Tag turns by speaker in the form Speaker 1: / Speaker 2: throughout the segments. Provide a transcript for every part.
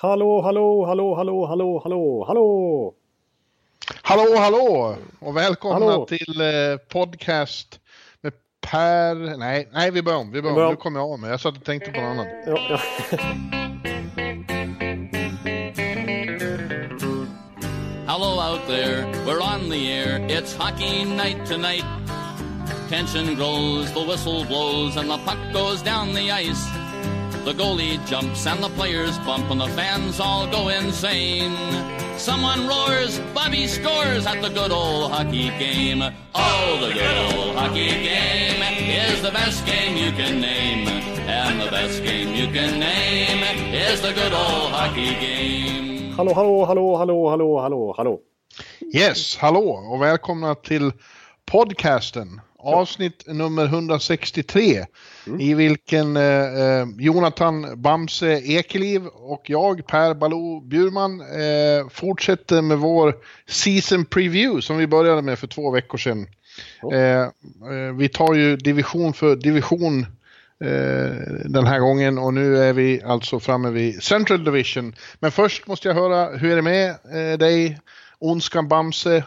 Speaker 1: Hallå, hallå, hallå, hallå, hallå, hallå, hallå!
Speaker 2: Hallå, hallå! Och välkomna
Speaker 1: Hallå.
Speaker 2: till eh, podcast med Per... Nej, nej vi börjar om. Vi börjar om. Nu kommer jag av mig. Jag satt och tänkte på något annat.
Speaker 1: Ja, ja.
Speaker 3: Hello out there, we're on the air. It's hockey night tonight. Tension grows, the whistle blows, and the puck goes down the ice. The goalie jumps and the players bump, and the fans all go insane. Someone roars, Bobby scores at the good old hockey game. Oh, the good old hockey game is the best game you can name. And the best game you can name is the good old hockey game.
Speaker 1: Hallå, hallå, hallå, hallå, hallå, hallå, hallå.
Speaker 2: Yes, hallå och välkomna till podcasten. Avsnitt nummer 163 i vilken eh, eh, Jonathan Bamse Ekeliv och jag, Per Baloo Bjurman, eh, fortsätter med vår season preview som vi började med för två veckor sedan. Eh, eh, vi tar ju division för division eh, den här gången och nu är vi alltså framme vid Central Division. Men först måste jag höra, hur är det med dig, Ondskan Bamse,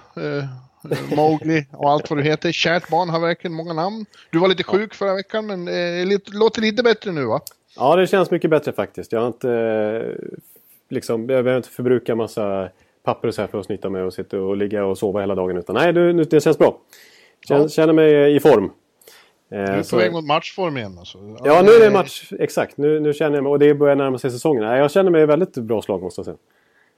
Speaker 2: Mowgli och allt vad du heter. Kärt barn har verkligen många namn. Du var lite sjuk förra veckan men eh, låter lite bättre nu va?
Speaker 1: Ja, det känns mycket bättre faktiskt. Jag har inte... eh, Liksom, jag behöver inte förbruka massa papper och så här för att snyta mig och sitta och ligga och sova hela dagen. Utan nej, nu- det känns bra. Känner,
Speaker 2: Ja.
Speaker 1: känner mig i form. Eh,
Speaker 2: Du är
Speaker 1: så-
Speaker 2: på väg mot matchform igen alltså.
Speaker 1: Ja, nu är det match. Exakt. Nu, nu känner jag mig... Och det börjar närma sig säsongen. Jag känner mig i väldigt bra slag måste jag säga.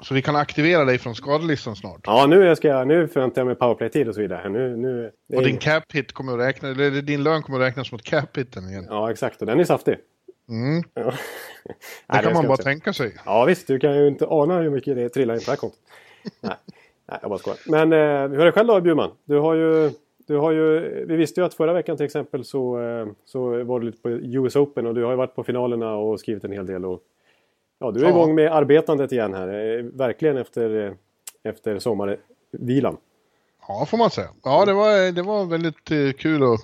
Speaker 2: Så vi kan aktivera dig från skadelistan snart.
Speaker 1: Ja, nu, ska jag, nu förväntar jag mig powerplay-tid och så vidare. Nu, nu, är-
Speaker 2: Och din cap hit kommer att räkna, eller din lön kommer att räknas mot cap hiten igen.
Speaker 1: Ja, exakt. Och den är saftig.
Speaker 2: Mm.
Speaker 1: Ja.
Speaker 2: Det
Speaker 1: Nej,
Speaker 2: kan man bara
Speaker 1: säga.
Speaker 2: tänka sig.
Speaker 1: Ja, visst. Du kan ju inte ana hur mycket det trillar in på det här kontot. Nej, Nej jag bara skojar. Men eh, hur är det själv då, Bjurman? Du har ju... Du har ju, vi visste ju att förra veckan till exempel så, eh, så var du lite på US Open och du har ju varit på finalerna och skrivit en hel del. Och, ja, du är
Speaker 2: Ja.
Speaker 1: igång med arbetandet igen här. eh, Verkligen efter, eh, efter sommarvilan.
Speaker 2: Ja, får man säga. Ja, det var, det var väldigt eh, kul att,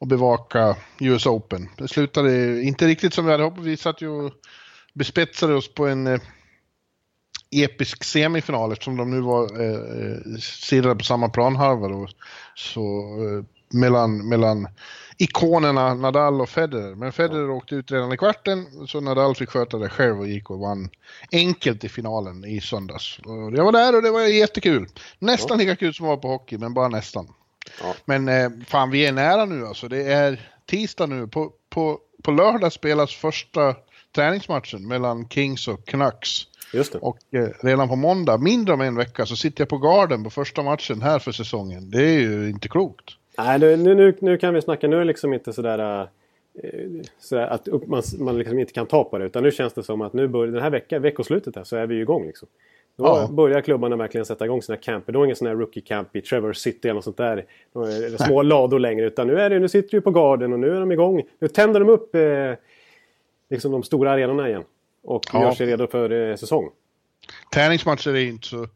Speaker 2: att bevaka US Open. Det slutade inte riktigt som vi hade hoppats. Vi satt ju och bespetsade oss på en eh, episk semifinal eftersom de nu var eh, eh, på samma planhalva. Då. Så eh, mellan, mellan ikonerna Nadal och Federer. Men Federer åkte ut redan i kvarten så Nadal fick sköta det själv och gick och vann enkelt i finalen i söndags. Och jag var där och det var jättekul. Nästan lika kul som att vara på hockey, men bara nästan.
Speaker 1: Ja.
Speaker 2: Men eh, fan, vi är nära nu alltså. Det är tisdag nu. På, på, på lördag spelas första träningsmatchen mellan Kings och Canucks. Och eh, redan på måndag, mindre om en vecka, så sitter jag på Garden på första matchen här för säsongen. Det är ju inte klokt.
Speaker 1: Nej, nu, nu, nu, kan vi snacka. Nu är det liksom inte sådär, eh, sådär att upp, man, man liksom inte kan ta på det. Utan nu känns det som att nu börjar, den här veckan, veckoslutet här, så är vi ju igång. Liksom. Då
Speaker 2: Ja.
Speaker 1: börjar klubbarna verkligen sätta igång sina camper. Då är det ingen sån här rookie camp i Trevor City eller något sånt där. Det små lador längre. Utan nu, är det, nu sitter du på Garden och nu är de igång. Nu tänder de upp eh, liksom de stora arenorna igen. Och
Speaker 2: Ja.
Speaker 1: gör sig redo för eh, säsong.
Speaker 2: Träningsmatcher är inte så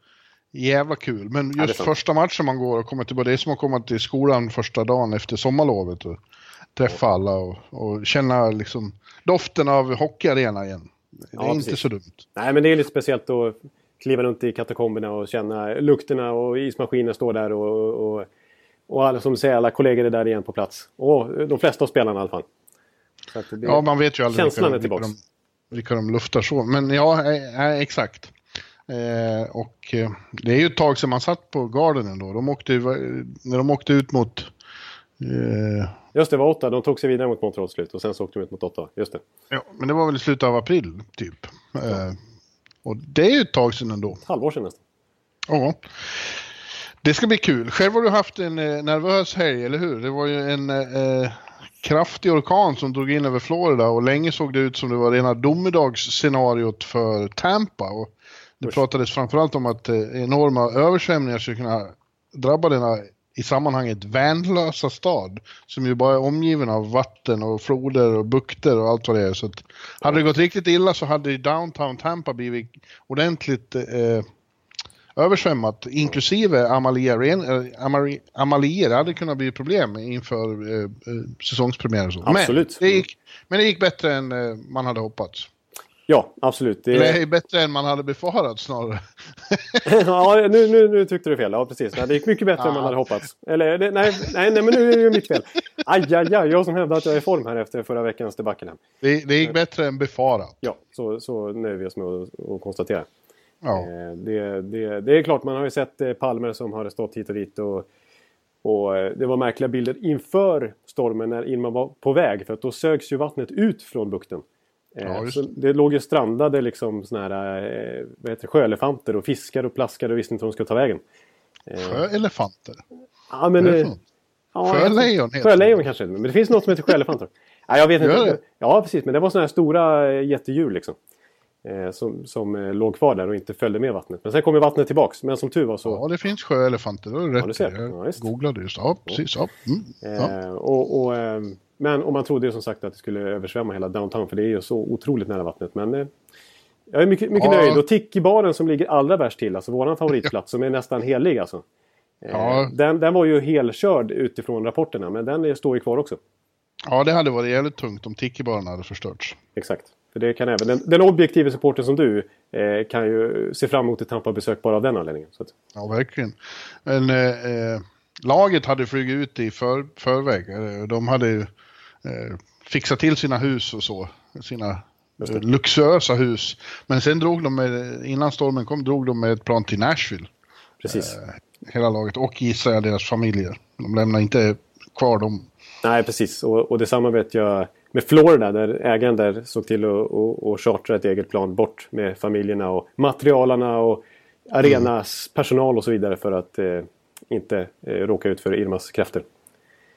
Speaker 2: jävla kul, men
Speaker 1: är
Speaker 2: just
Speaker 1: sant.
Speaker 2: första matchen man går och kommer tillbaka, det är som att komma till skolan första dagen efter sommarlovet och träffa alla och, och känna liksom doften av hockeyarena igen. Det är
Speaker 1: Ja,
Speaker 2: inte
Speaker 1: precis.
Speaker 2: så dumt.
Speaker 1: Nej, men det är lite speciellt att kliva runt i katakomberna och känna lukterna och ismaskinen står där och, och, och alla, som säger, alla kollegor är där igen på plats. Och de flesta av spelarna i alla fall.
Speaker 2: Ja, man vet ju aldrig
Speaker 1: Känslan
Speaker 2: vilka,
Speaker 1: är
Speaker 2: vilka,
Speaker 1: tillbaks.
Speaker 2: de, vilka de luftar så. Men ja, eh, eh, exakt. Eh, och eh, det är ju ett tag sedan man satt på Garden ändå. De åkte, när de åkte ut mot... Eh,
Speaker 1: Just det, var åtta. De tog sig vidare mot Montreal slut och sen så åkte de ut mot åtta. Just det.
Speaker 2: ja, men det var väl i slutet av april, typ. Eh, och det är ju ett tag sedan ändå.
Speaker 1: Ett halvår sedan nästan.
Speaker 2: Ja. Det ska bli kul. Själv har du haft en eh, nervös helg, eller hur? Det var ju en eh, kraftig orkan som drog in över Florida och länge såg det ut som det var rena domedagsscenariot för Tampa. Och det pratades framförallt om att eh, enorma översvämningar skulle kunna drabba denna i sammanhanget vänlösa stad som ju bara är omgiven av vatten och floder och bukter och allt vad det är. Så att, hade det gått riktigt illa så hade downtown Tampa blivit ordentligt eh, översvämmat, inklusive Amalia, eh, Amalia. Det hade kunnat bli problem inför eh, eh, säsongspremiär och så.
Speaker 1: Absolut.
Speaker 2: Men det, gick, men det gick bättre än eh, man hade hoppats.
Speaker 1: Ja, absolut.
Speaker 2: Det är bättre än man hade befarat snarare.
Speaker 1: ja, nu, nu, nu tyckte du fel. Ja, precis. det gick mycket bättre ja. än man hade hoppats. Eller, nej, nej, nej, men nu är det mitt fel. Aj, aj, aj. Jag som hävdar att jag är i form här efter förra veckans debacle.
Speaker 2: Det, det gick bättre än befarat.
Speaker 1: Ja, så, så nöjer vi oss med att, konstatera. Ja. Eh, det, det, det är klart, man har ju sett eh, palmer som har stått hit och dit. Och, och eh, det var märkliga bilder inför stormen när Irma var på väg. För att då sögs ju vattnet ut från bukten. Ja, så det låg ju strandade liksom såna här, vad heter det, sjöelefanter och fiskar och plaskade och visste inte var de skulle ta vägen.
Speaker 2: Sjöelefanter?
Speaker 1: Ja, men...
Speaker 2: Ja, sjölejon
Speaker 1: heter Sjölejon kanske men det finns något som heter sjöelefanter. Ja, jag vet inte. Ja, precis. Men det var sådana här stora jättedjur liksom. Eh, som, som eh, låg kvar där och inte följde med vattnet. Men sen kom ju vattnet tillbaks. Men som tur var så...
Speaker 2: Ja, det finns sjöelefanter. Det har du rätt ja, Jag ja, googlade just. Ja, precis. Ja.
Speaker 1: Mm. ja. Eh, och, och, eh, men och man trodde ju som sagt att det skulle översvämma hela downtown. För det är ju så otroligt nära vattnet. Men eh, jag är mycket, mycket ja. nöjd. Och Tiki-baren som ligger allra värst till. Alltså våran favoritplats som är nästan helig alltså. Eh, ja. Den, den var ju helkörd utifrån rapporterna. Men den står ju kvar också.
Speaker 2: Ja, det hade varit jävligt tungt om Tiki-baren hade förstörts.
Speaker 1: Exakt. För det kan även den, den objektiva supporten som du eh, kan ju se fram emot ett Tampa-besök bara av den anledningen. Så att...
Speaker 2: Ja, verkligen. Men eh, eh laget hade flugit ut i för, förväg. Eh, de hade eh, fixat till sina hus och så. Sina luxuösa hus. Men sen drog de med, innan stormen kom, drog de med ett plan till Nashville.
Speaker 1: Precis.
Speaker 2: hela laget och gissar jag deras familjer. De lämnar inte kvar dem.
Speaker 1: Nej, precis. Och, och detsamma vet jag med Florida där ägaren där såg till att chartra ett eget plan bort med familjerna och materialarna och arenas mm. personal och så vidare för att eh, inte eh, råka ut för Irmas krafter.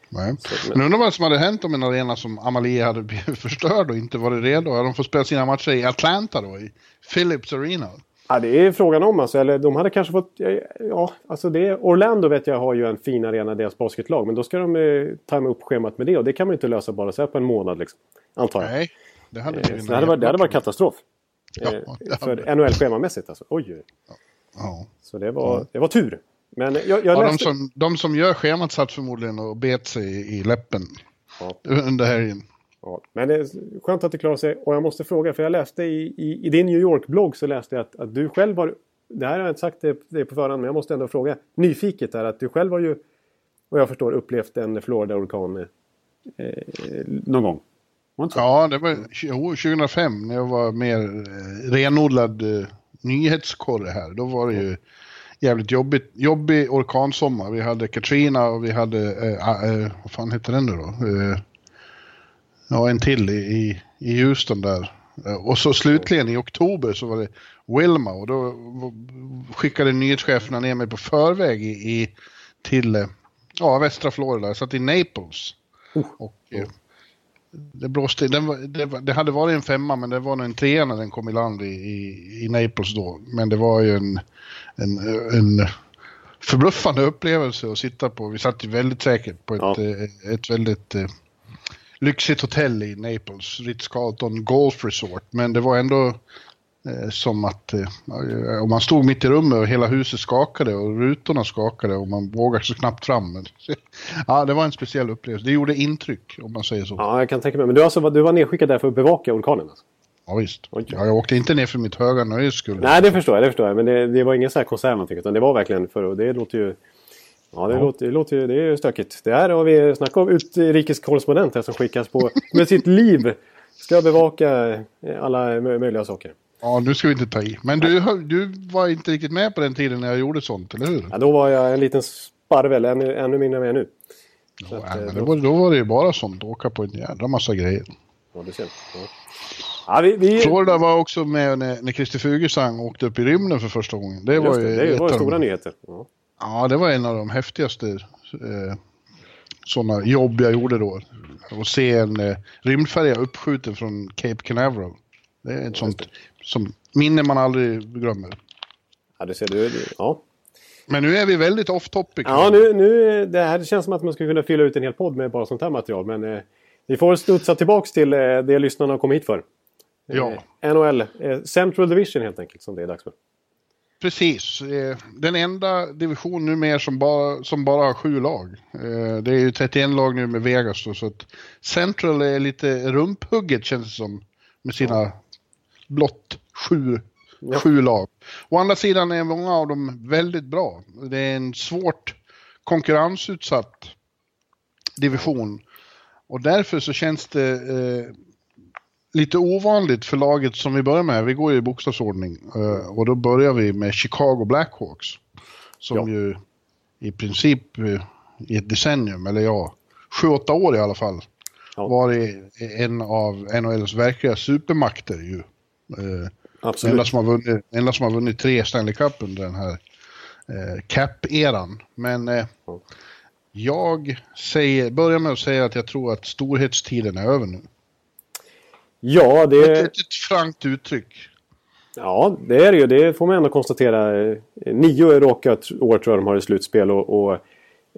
Speaker 2: Nej. Men... undrar vad som hade hänt om en arena som Amalie hade blivit förstörd och inte varit redo. Hade de fått spela sina matcher i Atlanta då? I Philips Arena?
Speaker 1: Ja, det är frågan om alltså. Eller de hade kanske fått... Ja, alltså det, Orlando vet jag har ju en fin arena, deras basketlag. Men då ska de eh, tajma upp schemat med det. Och det kan man inte lösa bara så här på en månad liksom. Antar jag.
Speaker 2: Nej, det hade,
Speaker 1: eh, det hade, varit, det hade varit katastrof. Ja, eh, för NHL-schemamässigt alltså. Oj, oj. Ja. Så det var, det var tur. Men jag, jag
Speaker 2: ja, läste... de, som, de som gör schemat satt förmodligen och bet sig i, i läppen ja. under helgen.
Speaker 1: Ja, men det är skönt att det klarar sig. Och jag måste fråga, för jag läste i, i, i din New York-blogg så läste jag att, att du själv har... Det här har jag inte sagt det, det på förhand, men jag måste ändå fråga. Nyfiket är att du själv har ju, vad jag förstår, upplevt en Florida-orkan eh, någon gång.
Speaker 2: Ja, det var 2005 när jag var mer eh, renodlad eh, nyhetskorre här. Då var det ju jävligt jobbigt, jobbig orkansommar. Vi hade Katrina och vi hade, eh, eh, vad fan heter den nu då? Eh, Ja, en till i, i Houston där. Eh, och så slutligen i oktober så var det Wilma och då skickade nyhetscheferna ner mig på förväg i, i till eh, ja, västra Florida. Jag satt i Naples. Oh. Och, oh. Det blåste, den, det, det, hade varit en femma men det var nog en trea när den kom i land i, i, i Naples då. Men det var ju en, en, en förbluffande upplevelse att sitta på. Vi satt ju väldigt säkert på ett, ja. ett väldigt lyxigt hotell i Naples, Ritz-Carlton Golf Resort. Men det var ändå eh, som att eh, om man stod mitt i rummet och hela huset skakade och rutorna skakade och man vågade så knappt fram. ja, det var en speciell upplevelse. Det gjorde intryck om man säger så.
Speaker 1: Ja, jag kan tänka mig. Men du, alltså, du var nedskickad där för att bevaka orkanen? Alltså.
Speaker 2: Ja, visst. Ja, jag åkte inte ner för mitt höga nöjes skull.
Speaker 1: Nej, det förstår jag. Det förstår jag. Men det, det var ingen så här konsert någonting, utan det var verkligen för... Och det låter ju Ja, det, ja. Låter, det, låter, det är stökigt. Det här har vi snackat om utrikeskorrespondent här som skickas på med sitt liv. Ska bevaka alla möjliga saker.
Speaker 2: Ja, nu ska vi inte ta i. Men du, du var inte riktigt med på den tiden när jag gjorde sånt, eller hur?
Speaker 1: Ja, då var jag en liten sparvel, ännu, ännu mindre än jag är nu.
Speaker 2: Ja, att, men då... Var, då var det ju bara sånt, åka på en jävla massa grejer.
Speaker 1: Ja, du ser. Ja.
Speaker 2: Ja, vi, vi... Florida var också med när, när Christer Fuglesang åkte upp i rymden för första gången. Det var
Speaker 1: ju det var stora nyheter. Ja.
Speaker 2: Ja, det var en av de häftigaste eh, sådana jobb jag gjorde då. Att se en eh, rymdfärja uppskjuten från Cape Canaveral. Det är ett sånt som minne man aldrig glömmer.
Speaker 1: Ja, det ser du. Ja.
Speaker 2: Men nu är vi väldigt off topic.
Speaker 1: Ja, nu, nu, det här känns som att man skulle kunna fylla ut en hel podd med bara sånt här material. Men eh, vi får studsa tillbaks till eh, det lyssnarna har kommit hit för.
Speaker 2: Ja.
Speaker 1: Eh, NHL, eh, Central Division helt enkelt, som det är dags för.
Speaker 2: Precis. Eh, den enda division numera som bara, som bara har sju lag. Det är ju 31 lag nu med Vegas då, så att Central är lite rumphugget känns det som. Med sina blott sju,
Speaker 1: Ja.
Speaker 2: sju lag. Å andra sidan är många av dem väldigt bra. Det är en svårt konkurrensutsatt division. Och därför så känns det eh, lite ovanligt för laget som vi börjar med. Vi går ju i bokstavsordning. Eh, och då börjar vi med Chicago Blackhawks. Som
Speaker 1: Ja.
Speaker 2: ju i princip eh, i ett decennium, eller ja, sju, åtta år i alla fall,
Speaker 1: Ja.
Speaker 2: varit en av NHLs verkliga supermakter ju. Eh,
Speaker 1: Absolut.
Speaker 2: enda, som har vunnit, enda som har vunnit tre Stanley Cup under den här eh, cap-eran. Men eh,
Speaker 1: Ja.
Speaker 2: jag säger, börjar med att säga att jag tror att storhetstiden är över nu.
Speaker 1: Ja,
Speaker 2: Ett,
Speaker 1: det,
Speaker 2: ett, ett frankt uttryck.
Speaker 1: ja, det är det ju. Det får man ändå konstatera. Nio raka år tror jag de har i slutspel och, och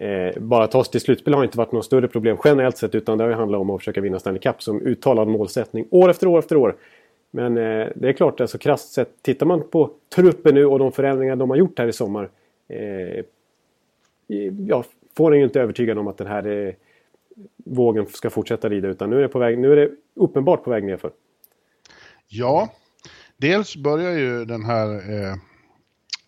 Speaker 1: eh, bara ta sig till slutspel har inte varit något större problem generellt sett utan det har ju handlat om att försöka vinna Stanley Cup som uttalad målsättning år efter år efter år. Men eh, det är klart, alltså krasst sett, tittar man på truppen nu och de förändringar de har gjort här i sommar. Eh, jag får en ju inte övertygad om att den här eh, vågen ska fortsätta rida utan nu är det, på väg, nu är det uppenbart på väg nerför.
Speaker 2: Ja, dels börjar ju den här eh,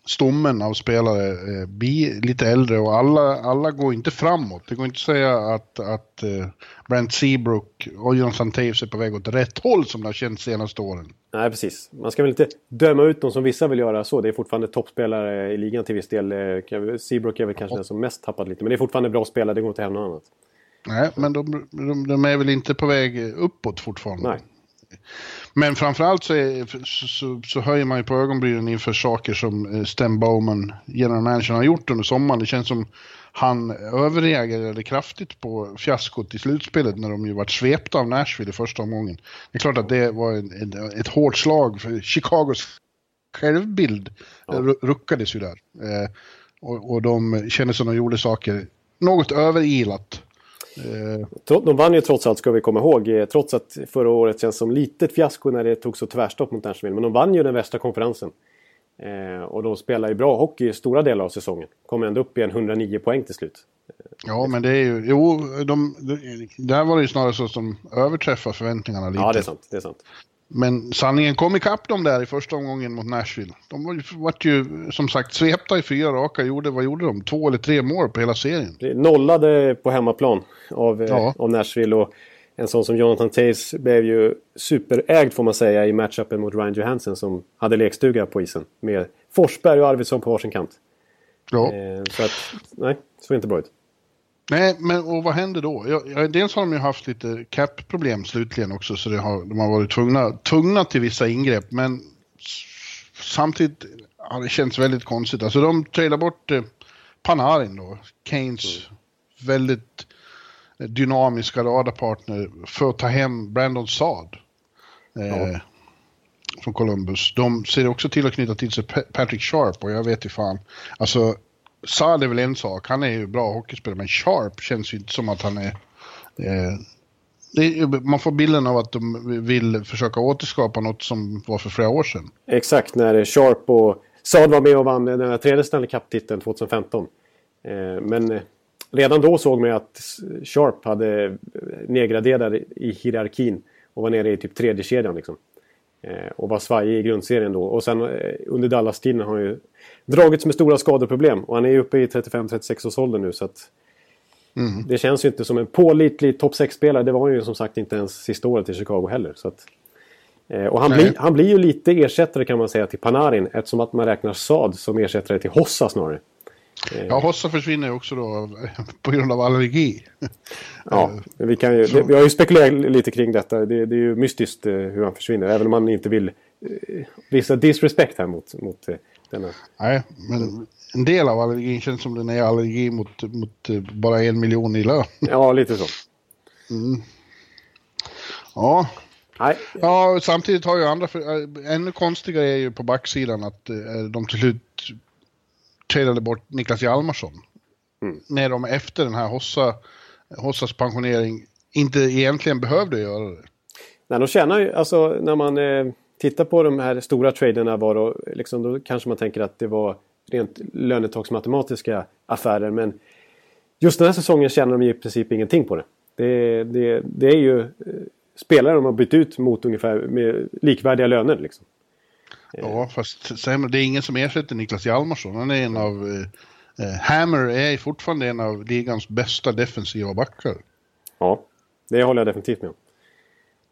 Speaker 2: stommen av spelare eh, bli lite äldre och alla, alla går inte framåt. Det går inte att säga att, att eh, Brent Seabrook och Jonathan Taves är på väg åt rätt håll som det har känts senaste åren.
Speaker 1: Nej, precis. Man ska väl inte döma ut dem som vissa vill göra så. Det är fortfarande toppspelare i ligan till viss del. Eh, Seabrook är väl kanske den som mest tappat lite. Men det är fortfarande bra spelare, det går inte hem något annat.
Speaker 2: Nej, men de, de, de är väl inte på väg uppåt fortfarande.
Speaker 1: Nej.
Speaker 2: Men framförallt så, är, så, så, så höjer man ju på ögonbrynen inför saker som eh, Stem Bowman, general manager, har gjort under sommaren. Det känns som han överreagerade kraftigt på fiaskot i slutspelet när de ju vart svepta av Nashville i första omgången. Det är klart att det var en, en, ett hårt slag för Chicagos självbild
Speaker 1: Ja.
Speaker 2: ru- ruckades ju där. Eh, och, och de kände som de gjorde saker något överilat. Eh,
Speaker 1: De vann ju trots allt, ska vi komma ihåg. eh, Trots att förra året känns som litet fiasko när det tog så tvärstopp mot Nashville. Men de vann ju den västra konferensen. Eh, och de spelar ju bra hockey i stora delar av säsongen. Kom ändå upp i en 109 poäng till slut.
Speaker 2: Ja, men det är ju, jo, de, de, där var det ju snarare så som överträffar förväntningarna lite.
Speaker 1: Ja, det är sant. Det är sant.
Speaker 2: Men sanningen kom ikapp dem där i första omgången mot Nashville. De var ju, vart ju som sagt svepta i fyra raka. Gjorde, vad gjorde de? Två eller tre mål på hela serien.
Speaker 1: Det Nollade på hemmaplan av, eh,
Speaker 2: Ja.
Speaker 1: av Nashville. Och en sån som Jonathan Taves blev ju superägd får man säga i matchupen mot Ryan Johansson som hade lekstuga på isen. Med Forsberg och Arvidsson på varsin kant.
Speaker 2: Ja.
Speaker 1: Eh, så att, nej, såg inte bra ut.
Speaker 2: Nej, men och vad händer då? Ja, ja, dels har de ju haft lite cap-problem slutligen också, så det har, de har varit tvungna, tvungna till vissa ingrepp. Men samtidigt har det känts väldigt konstigt. Alltså de tradar bort eh, Panarin då, Keynes väldigt eh, dynamiska radarpartner för att ta hem Brandon Saad. Eh,
Speaker 1: Ja.
Speaker 2: Från Columbus. De ser också till att knyta till sig Pa- Patrick Sharp och jag vet ju fan. Alltså Saad är väl en sak, han är ju bra hockeyspelare, men Sharp känns ju inte som att han är... Eh, det är man får bilden av att de vill försöka återskapa något som var för flera år sedan.
Speaker 1: Exakt, när Sharp och Saad var med och vann den här tredje Stanley Cup-titeln 2015. Eh, Men eh, redan då såg man ju att Sharp hade eh, nedgraderat i hierarkin och var nere i typ tredje kedjan liksom. Eh, Och var svajig i grundserien då. Och sen eh, under Dallas-tiden har han ju dragits med stora skadeproblem. Och han är ju uppe i 35-36 års ålder nu så att det känns ju inte som en pålitlig topp 6-spelare. Det var han ju som sagt inte ens sista året i Chicago heller. Så att, eh, och han, blir, han blir ju lite ersättare kan man säga till Panarin eftersom att man räknar Saad som ersättare till Hossa snarare.
Speaker 2: Ja, Hossa försvinner också då på grund av allergi.
Speaker 1: Ja, men vi, kan ju, vi har ju spekulerat lite kring detta. Det, det är ju mystiskt eh, hur han försvinner. Även om man inte vill eh, visa disrespect här mot, mot eh, denna.
Speaker 2: Nej, men en del av allergin känns som den är allergi mot, mot eh, bara en miljon i lön.
Speaker 1: Ja, lite så.
Speaker 2: Ja,
Speaker 1: Nej,
Speaker 2: Ja, samtidigt har ju andra... För, ännu konstigare är ju på backsidan att de till slut tradade bort Niklas Hjalmarsson. När de efter den här Hossa, Hossas pensionering inte egentligen behövde göra det.
Speaker 1: Nej, de tjänar ju, alltså när man eh, tittar på de här stora traderna var då, liksom, då kanske man tänker att det var rent lönetagsmatematiska affärer. Men just den här säsongen tjänar de ju i princip ingenting på det. Det, det, det är ju eh, spelare de har bytt ut mot ungefär med likvärdiga löner. Liksom.
Speaker 2: Ja, fast det är ingen som ersätter Niklas Hjalmarsson. Han är en av... Eh, eh, Hammer är fortfarande en av ligans bästa defensiva backar.
Speaker 1: Ja, det håller jag definitivt med om.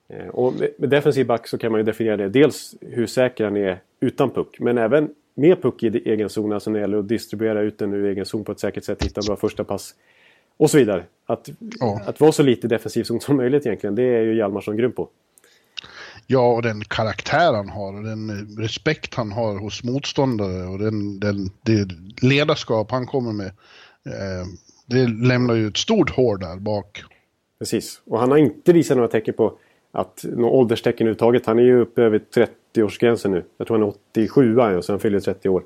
Speaker 1: Eh, och med defensiv back så kan man ju definiera det. Dels hur säker han är utan puck. Men även med puck i egen zon. Alltså när det gäller att distribuera ut den ur egen zon på ett säkert sätt. Hitta bra första pass. Och så vidare. Att, ja. att vara så lite defensiv zon som möjligt egentligen. Det är ju Hjalmarsson grym på.
Speaker 2: Ja, och den karaktär han har och den respekt han har hos motståndare och den, den, det ledarskap han kommer med. Eh, det lämnar ju ett stort hår där bak.
Speaker 1: Precis, och han har inte visat några tecken på att något ålderstecken överhuvudtaget. Han är ju uppe över 30-årsgränsen nu. Jag tror han är 87 och så han fyller 30 år.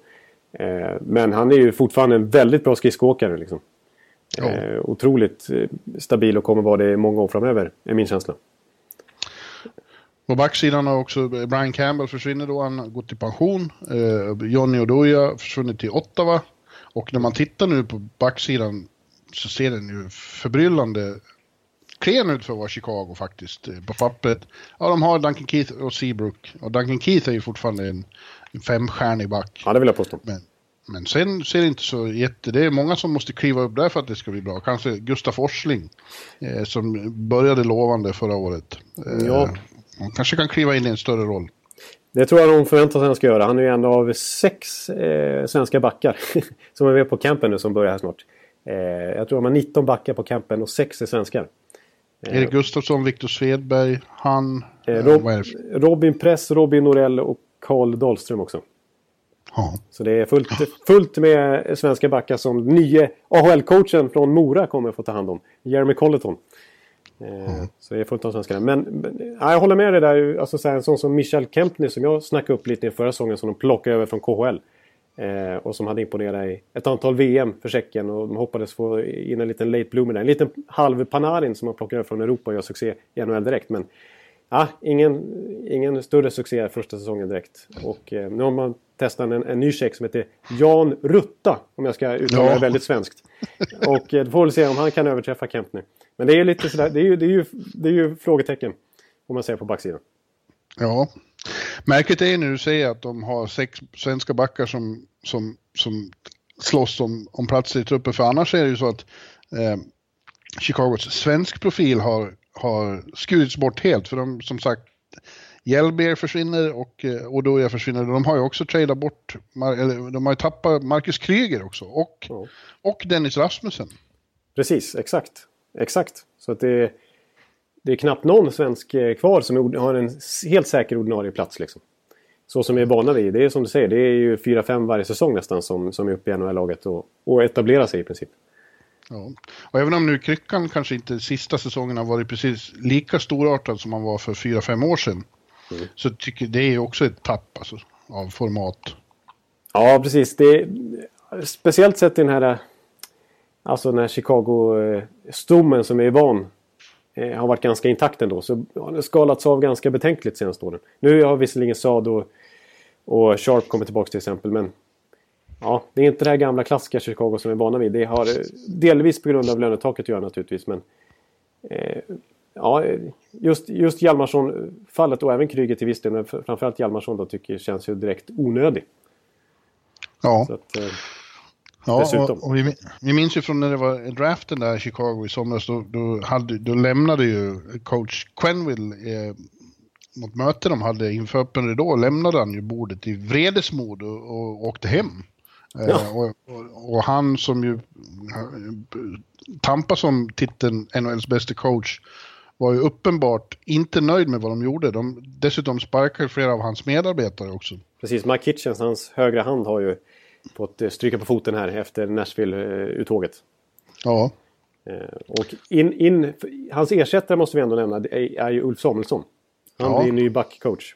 Speaker 1: Eh, men han är ju fortfarande en väldigt bra skridskoåkare. Liksom. Eh, otroligt eh, stabil och kommer vara det många år framöver, är min känsla.
Speaker 2: På backsidan har också Brian Campbell försvinner då, han har gått i pension. Eh, Johnny Oduya försvunnit till Ottawa. Och när man tittar nu på backsidan så ser den ju förbryllande klen ut för att vara Chicago faktiskt, eh, på pappret. Ja, de har Duncan Keith och Seabrook. Och Duncan Keith är ju fortfarande en, en femstjärnig back.
Speaker 1: Ja, det vill jag påstå.
Speaker 2: Men, men sen ser det inte så jätte... Det är många som måste kliva upp där för att det ska bli bra. Kanske Gustaf Forsling, eh, som började lovande förra året. Eh, ja. Han kanske kan kliva in i en större roll.
Speaker 1: Det tror jag de förväntar sig att han ska göra. Han är ju en av sex eh, svenska backar som är med på campen nu som börjar här snart. Eh, jag tror de har 19 backar på campen och sex är svenskar.
Speaker 2: Eh, Erik Gustafsson, Viktor Svedberg, han...
Speaker 1: Eh, Rob Robin Press, Robin Norell och Karl Dahlström också. Ja. Så det är fullt, fullt med svenska backar som nye AHL-coachen från Mora kommer att få ta hand om. Jeremy Colleton. Mm. Så det är fullt av svenskar. Men, men ja, jag håller med dig där. Alltså, så här, en sån som Michel Kempney som jag snackade upp lite i förra säsongen som de plockade över från KHL. Eh, och som hade imponerat i ett antal VM för Tjeckien och de hoppades få in en liten late bloomer där. En liten halv Panarin som man plockar över från Europa och gör succé i NHL direkt. Men ja, ingen, ingen större succé första säsongen direkt. Och eh, nu har man testat en, en ny tjeck som heter Jan Rutta. Om jag ska uttala ja. det väldigt svenskt. Och eh, då får vi se om han kan överträffa Kempner. Men det är lite sådär, det är ju, det är ju, det är ju frågetecken. Om man ser på backsidan.
Speaker 2: Ja. Märket är nu säger att de har sex svenska backar som, som, som slåss om, om platser i truppen. För annars är det ju så att eh, Chicagos svensk profil har, har skurits bort helt. För de, som sagt, Hjelber försvinner och eh, Odoja försvinner. De har ju också tradat bort, eller de har ju tappat Marcus Kryger också och, ja. och Dennis Rasmussen.
Speaker 1: Precis, exakt. Exakt. Så att det, det är knappt någon svensk eh, kvar som har en helt säker ordinarie plats. Liksom. Så som vi är vana vid. Det är som du säger, det är ju 4-5 varje säsong nästan som, som är uppe i NHL-laget och, och etablerar sig i princip.
Speaker 2: Ja. Och även om nu Kryckan kanske inte sista säsongen har varit precis lika storartad som han var för 4-5 år sedan. Mm. Så tycker det är också ett tapp alltså, av format.
Speaker 1: Ja, precis. Det, speciellt sett i den här Alltså den här Chicago-stommen som är van eh, har varit ganska intakt ändå. Så har den skalats av ganska betänkligt senaste åren. Nu har visserligen Saad och, och Sharp kommit tillbaka till exempel. Men ja, det är inte det här gamla klassiska Chicago som vi är vana vid. Det har eh, delvis på grund av lönetaket att göra naturligtvis. Men eh, ja, just, just Hjalmarsson-fallet och även Kryger till viss del. Men framförallt Hjalmarsson då tycker känns ju direkt onödig.
Speaker 2: Ja. Att, eh, Ja, och, och vi, vi, minns ju från när det var draften där i Chicago i somras, då, då, hade, då lämnade ju coach Quenville eh, mot möte de hade inför öppen ridå, lämnade han ju bordet i vredesmod och, och åkte hem. Eh, ja. Eh, och, och, och, han som ju tampas som titeln NHLs bästa coach var ju uppenbart inte nöjd med vad de gjorde. De, dessutom sparkade flera av hans medarbetare också.
Speaker 1: Precis, Mike Kitchens, hans högra hand har ju fått eh, stryka på foten här efter Nashville-uttåget.
Speaker 2: Ja.
Speaker 1: Eh, och in, in, hans ersättare måste vi ändå nämna, är, är ju Ulf Samuelsson. Han ja. blir ny backcoach.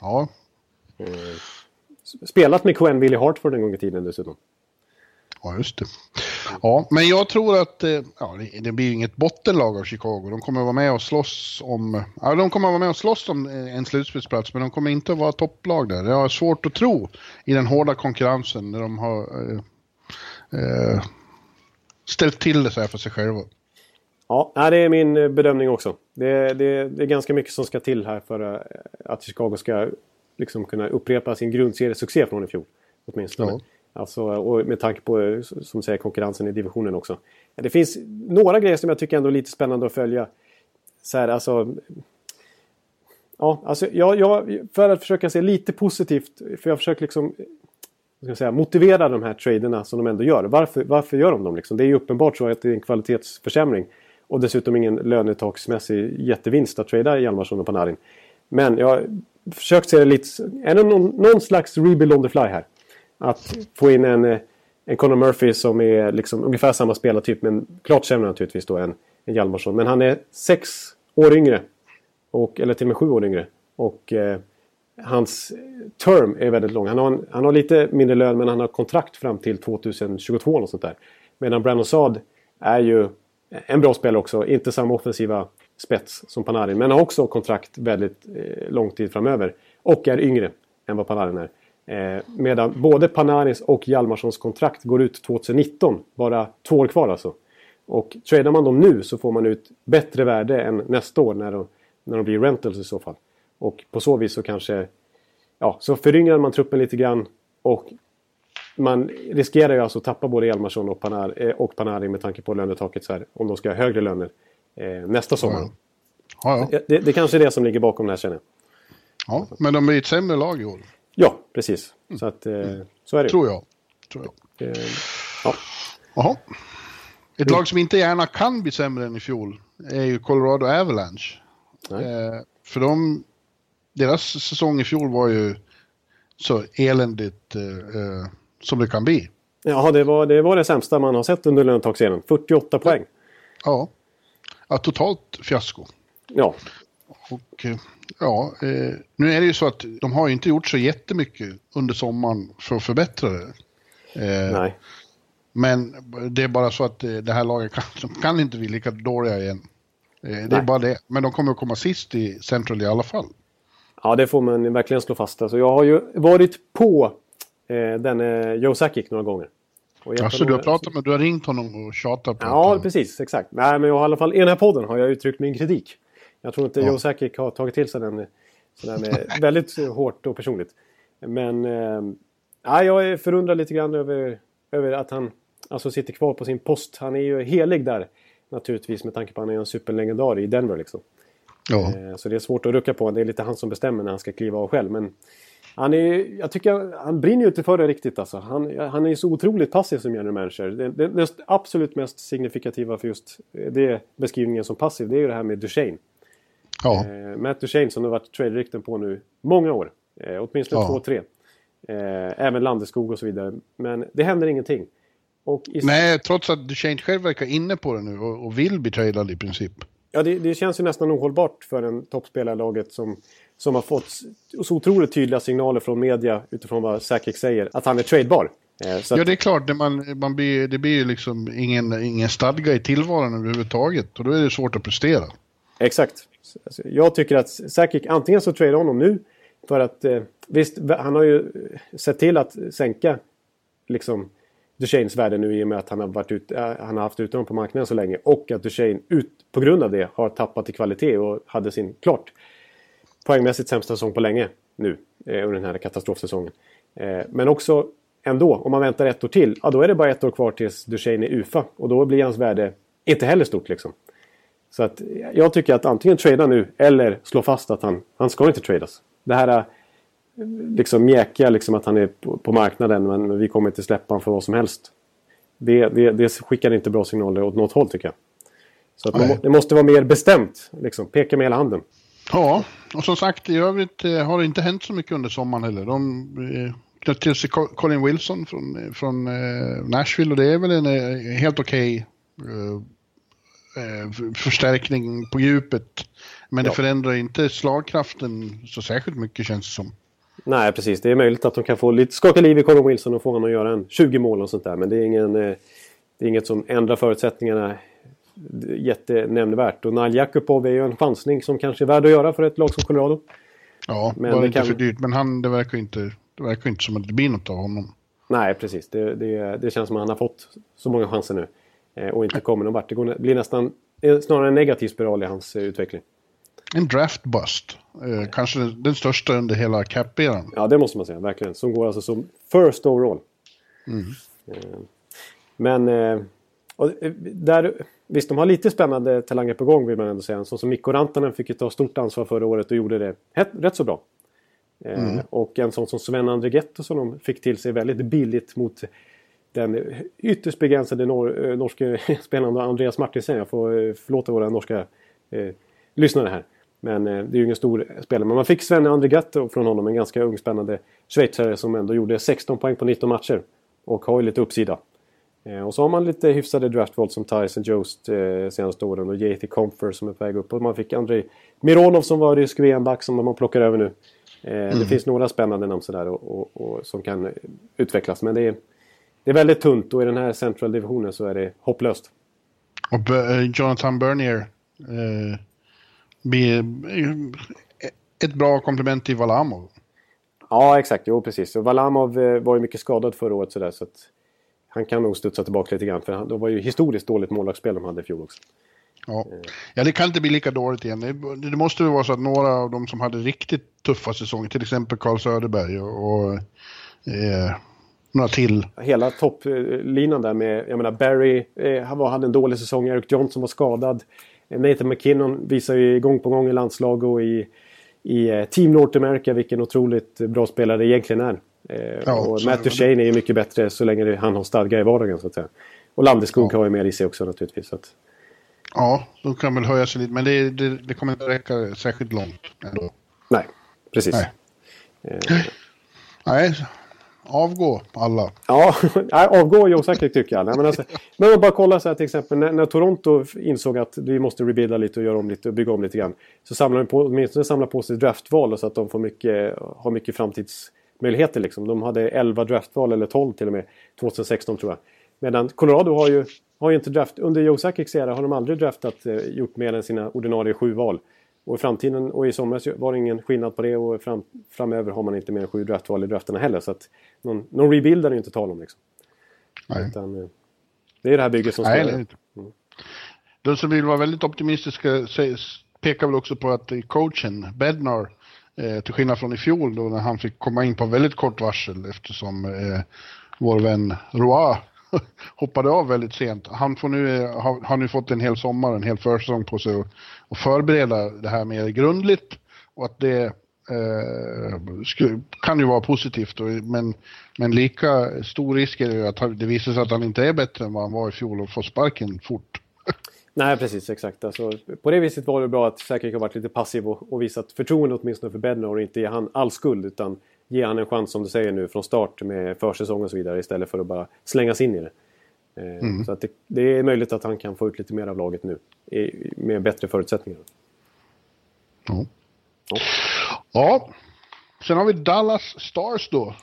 Speaker 2: Ja.
Speaker 1: Eh, spelat med Quen Willie Hartford en gång i tiden dessutom.
Speaker 2: Ja, just det. Ja, men jag tror att eh, ja, det blir inget bottenlag av Chicago. De kommer att vara med och slåss om... Ja, de kommer att vara med och slåss om eh, en slutspelsplats, men de kommer inte att vara topplag där. Jag har svårt att tro i den hårda konkurrensen när de har eh, eh, ställt till det så här för sig själva.
Speaker 1: Ja, det är min bedömning också. Det, det, det är ganska mycket som ska till här för att Chicago ska liksom kunna upprepa sin grundseriesuccé från i fjol. Åtminstone. Ja. Alltså, och med tanke på som säger, konkurrensen i divisionen också. Det finns några grejer som jag tycker ändå är lite spännande att följa. Så här, alltså, ja, alltså, jag, jag, för att försöka se lite positivt, för jag försöker liksom ska säga, motivera de här traderna som de ändå gör. Varför, varför gör de dem? Liksom? Det är ju uppenbart så att det är en kvalitetsförsämring. Och dessutom ingen lönetaksmässig jättevinst att trada Hjalmarsson och Panarin. Men jag har försökt se det lite... Är det någon, någon slags rebuild on the fly här? Att få in en, eh, en Conor Murphy som är liksom ungefär samma spelartyp men klart sämre naturligtvis då än, än Hjalmarsson. Men han är sex år yngre. Och, eller till och med sju år yngre. Och eh, hans term är väldigt lång. Han har, en, han har lite mindre lön men han har kontrakt fram till 2022 och sånt där. Medan Brandon Saad är ju en bra spelare också. Inte samma offensiva spets som Panarin. Men har också kontrakt väldigt eh, lång tid framöver. Och är yngre än vad Panarin är. Eh, medan både Panarins och Hjalmarssons kontrakt går ut 2019. Bara två år kvar alltså. Och tradar man dem nu så får man ut bättre värde än nästa år när de, när de blir rentals i så fall. Och på så vis så kanske... Ja, så föryngrar man truppen lite grann och man riskerar ju alltså att tappa både Hjalmarsson och, Panar, eh, och Panarin med tanke på lönetaket så här, om de ska ha högre löner eh, nästa sommar. Ja, ja. ja. Det, det kanske är det som ligger bakom det här känner jag.
Speaker 2: Ja, men de är ett sämre lag i år.
Speaker 1: Ja, precis. Så, att, eh, så är det
Speaker 2: Tror jag. Tror jag. Eh, ja. Jaha. Ett lag som inte gärna kan bli sämre än i fjol är ju Colorado Avalanche. Eh, för de, deras säsong i fjol var ju så eländigt eh, eh som det kan bli.
Speaker 1: Ja, det var, det var det sämsta man har sett under lönetaksserien. 48 poäng.
Speaker 2: Ja. ja, totalt fiasko.
Speaker 1: Ja.
Speaker 2: Och eh, ja, eh, nu är det ju så att de har inte gjort så jättemycket under sommaren för att förbättra det.
Speaker 1: Eh, Nej.
Speaker 2: Men det är bara så att det här laget kan, de kan inte bli lika dåliga igen. Det Nej. är bara det. Men de kommer att komma sist i Central i alla fall.
Speaker 1: Ja, det får man verkligen slå fast. Alltså, jag har ju varit på eh, denne Joe Sakic några gånger.
Speaker 2: Alltså du har pratat med, du har ringt honom och tjatat på
Speaker 1: Ja, precis, exakt. Nej, men jag har i alla fall i den här podden har jag uttryckt min kritik. Jag tror inte ja. Joe Sakic har tagit till sig den sådär väldigt hårt och personligt. Men eh, jag är förundrad lite grann över, över att han alltså sitter kvar på sin post. Han är ju helig där naturligtvis med tanke på att han är en superlegendar i Denver liksom. Ja. Eh, så det är svårt att rucka på. Det är lite han som bestämmer när han ska kliva av själv. Men han är, jag tycker han brinner ju inte för det riktigt alltså. Han, han är så otroligt passiv som general manager. Det, det, det absolut mest signifikativa för just det beskrivningen som passiv, det är ju det här med Duchene. Ja. Eh, Matt Duchene som det har varit trade-rykten på nu många år. Eh, åtminstone ja. två, tre. Eh, även Landeskog och så vidare. Men det händer ingenting.
Speaker 2: I... Nej, trots att Duchene själv verkar inne på det nu och, och vill bli tradad i princip.
Speaker 1: Ja, det, det, känns ju nästan ohållbart för en toppspelarlaget som, som har fått så otroligt tydliga signaler från media utifrån vad Sakic säger, att han är tradebar.
Speaker 2: Eh, att... Ja, det är klart. Det, man, man blir, det blir ju liksom ingen, ingen stadga i tillvaron överhuvudtaget och då är det svårt att prestera.
Speaker 1: Exakt. Alltså, jag tycker att Sakic antingen så tradar honom nu för att eh, visst, han har ju eh, sett till att sänka liksom Duchanes värde nu i och med att han har, varit ut, äh, han har haft ut honom på marknaden så länge. Och att Duchene ut, på grund av det har tappat i kvalitet och hade sin klart poängmässigt sämsta säsong på länge nu eh, under den här katastrofsäsongen. Eh, men också ändå, om man väntar ett år till, ja då är det bara ett år kvar tills Duchene är UFA. Och då blir hans värde inte heller stort liksom. Så att jag tycker att antingen trada nu eller slå fast att han, han ska inte tradas. Det här liksom mjäkiga liksom att han är på, på, marknaden men vi kommer inte släppa honom för vad som helst. Det, det, det skickar inte bra signaler åt något håll tycker jag. Så att man, det måste vara mer bestämt. Liksom, peka med hela handen.
Speaker 2: Ja, och som sagt i övrigt eh, har det inte hänt så mycket under sommaren heller. De eh, knöt till sig Colin Wilson från, eh, från eh, Nashville och det är väl en eh, helt okej okay, eh, förstärkning på djupet. Men ja. det förändrar inte slagkraften så särskilt mycket känns det som.
Speaker 1: Nej, precis. Det är möjligt att de kan få lite skaka liv i Colin Wilson och få honom att göra en 20 mål och sånt där. Men det är, ingen, eh, det är inget som ändrar förutsättningarna jättenämnvärt. Och Nile Jakubov är ju en chansning som kanske är värd att göra för ett lag som Colorado.
Speaker 2: Ja, men bara inte kan... för dyrt. Men han, det verkar inte, det verkar inte som att det blir något av honom.
Speaker 1: Nej, precis. Det, det, det känns som att han har fått så många chanser nu. Eh, och inte kommer någon vart. Det blir nästan är snarare en negativ spiral i hans eh, utveckling.
Speaker 2: En draft bust. Eh, kanske den, den största under hela cap-eran.
Speaker 1: Ja, det måste man säga, verkligen. Som går alltså som first overall. Eh, Men, eh, och eh, där, visst de har lite spännande talanger på gång vill man ändå säga. Så som Mikko Rantanen fick ju ta stort ansvar förra året och gjorde det rätt, rätt så bra. Eh, Och en sån som Sven Andregetto som de fick till sig väldigt billigt mot den ytterst begränsade nor eh, norske spelaren Andreas Martinsen. Jag får eh, förlåta våra norska eh, lyssnare här. Men eh, det är ju ingen stor spelare. Men man fick Sven Andregetto från honom, en ganska ung spännande schweizare som ändå gjorde 16 poäng på 19 matcher. Och har ju lite uppsida. Eh, och så har man lite hyfsade draftval som Tyson Jost eh, senaste åren och Jathy Comfer som är på väg upp. Och man fick Andrei Mironov som var rysk VM-back som man plockar över nu. Eh, Det finns några spännande namn sådär och, och, och, som kan utvecklas. Men det är, det är väldigt tunt och i den här central divisionen så är det hopplöst.
Speaker 2: Och eh, Jonathan Bernier eh, blir eh, ett bra komplement till Valamov.
Speaker 1: Ja, exakt. Jo, precis. Och Valamov var ju mycket skadad förra året sådär så att han kan nog studsa tillbaka lite grann. För han, det var ju historiskt dåligt målvaktsspel de hade i fjol också.
Speaker 2: Ja. ja, det kan inte bli lika dåligt igen. Det, det måste väl vara så att några av de som hade riktigt tuffa säsonger, till exempel Carl Söderberg och, och eh, några till.
Speaker 1: Hela topplinan där med, jag menar Barry, eh, han var, hade en dålig säsong. Eric Johnson var skadad. Eh, Nathan McKinnon visar ju gång på gång i landslag och i, i eh, Team North America vilken otroligt bra spelare det egentligen är. Eh,
Speaker 2: Ja,
Speaker 1: och Matt. Duchene är ju mycket bättre så länge han har stadga i vardagen så att säga. Och Landeskog
Speaker 2: Ja.
Speaker 1: har ju mer i sig också naturligtvis. Så att,
Speaker 2: Ja, de kan väl höja sig lite, men det, det, det kommer inte räcka särskilt långt ändå.
Speaker 1: nej, precis.
Speaker 2: Nej.
Speaker 1: Eh,
Speaker 2: Nej, avgå alla.
Speaker 1: Ja, nej, avgå Joe osäkert tycker jag. Nej, men, alltså, men om bara kolla så här till exempel när, när Toronto insåg att vi måste rebuilda lite och göra om lite och bygga om lite grann. Så samlar de på, åtminstone samlar på sig draftval så att de får mycket, har mycket framtidsmöjligheter. Liksom. De hade 11 draftval eller 12 till och med 2016 tror jag. Medan Colorado har ju, har ju inte draft, under Joe Sakics era har de aldrig draftat eh, gjort mer än sina ordinarie sju val. Och i framtiden och i somras var det ingen skillnad på det och fram, framöver har man inte mer än sju draftval i drafterna heller. Så att någon, någon rebuild är det inte tal om. Liksom.
Speaker 2: Nej.
Speaker 1: Utan, eh, det är det här bygget som ska...
Speaker 2: Nej, inte. De som vill vara väldigt optimistiska pekar väl också på att coachen, Bednar, eh, till skillnad från i fjol då när han fick komma in på väldigt kort varsel eftersom eh, vår vän Roy hoppade av väldigt sent. Han får nu, eh, har, har nu fått en hel sommar, en hel försäsong på sig att förbereda det här mer grundligt och att det eh, sku, kan ju vara positivt och, men, men lika stor risk är det ju att det visar sig att han inte är bättre än vad han var i fjol och får sparken fort.
Speaker 1: Nej, precis. Exakt. Alltså, på det viset var det bra att Säkert har varit lite passiv och, och visat förtroende åtminstone för Bednar och inte ge han all skuld utan ge han en chans som du säger nu från start med försäsong och så vidare istället för att bara slängas in i det. Eh, Så att det, det är möjligt att han kan få ut lite mer av laget nu med bättre förutsättningar.
Speaker 2: Ja.
Speaker 1: Ja.
Speaker 2: ja, sen har vi Dallas Stars då.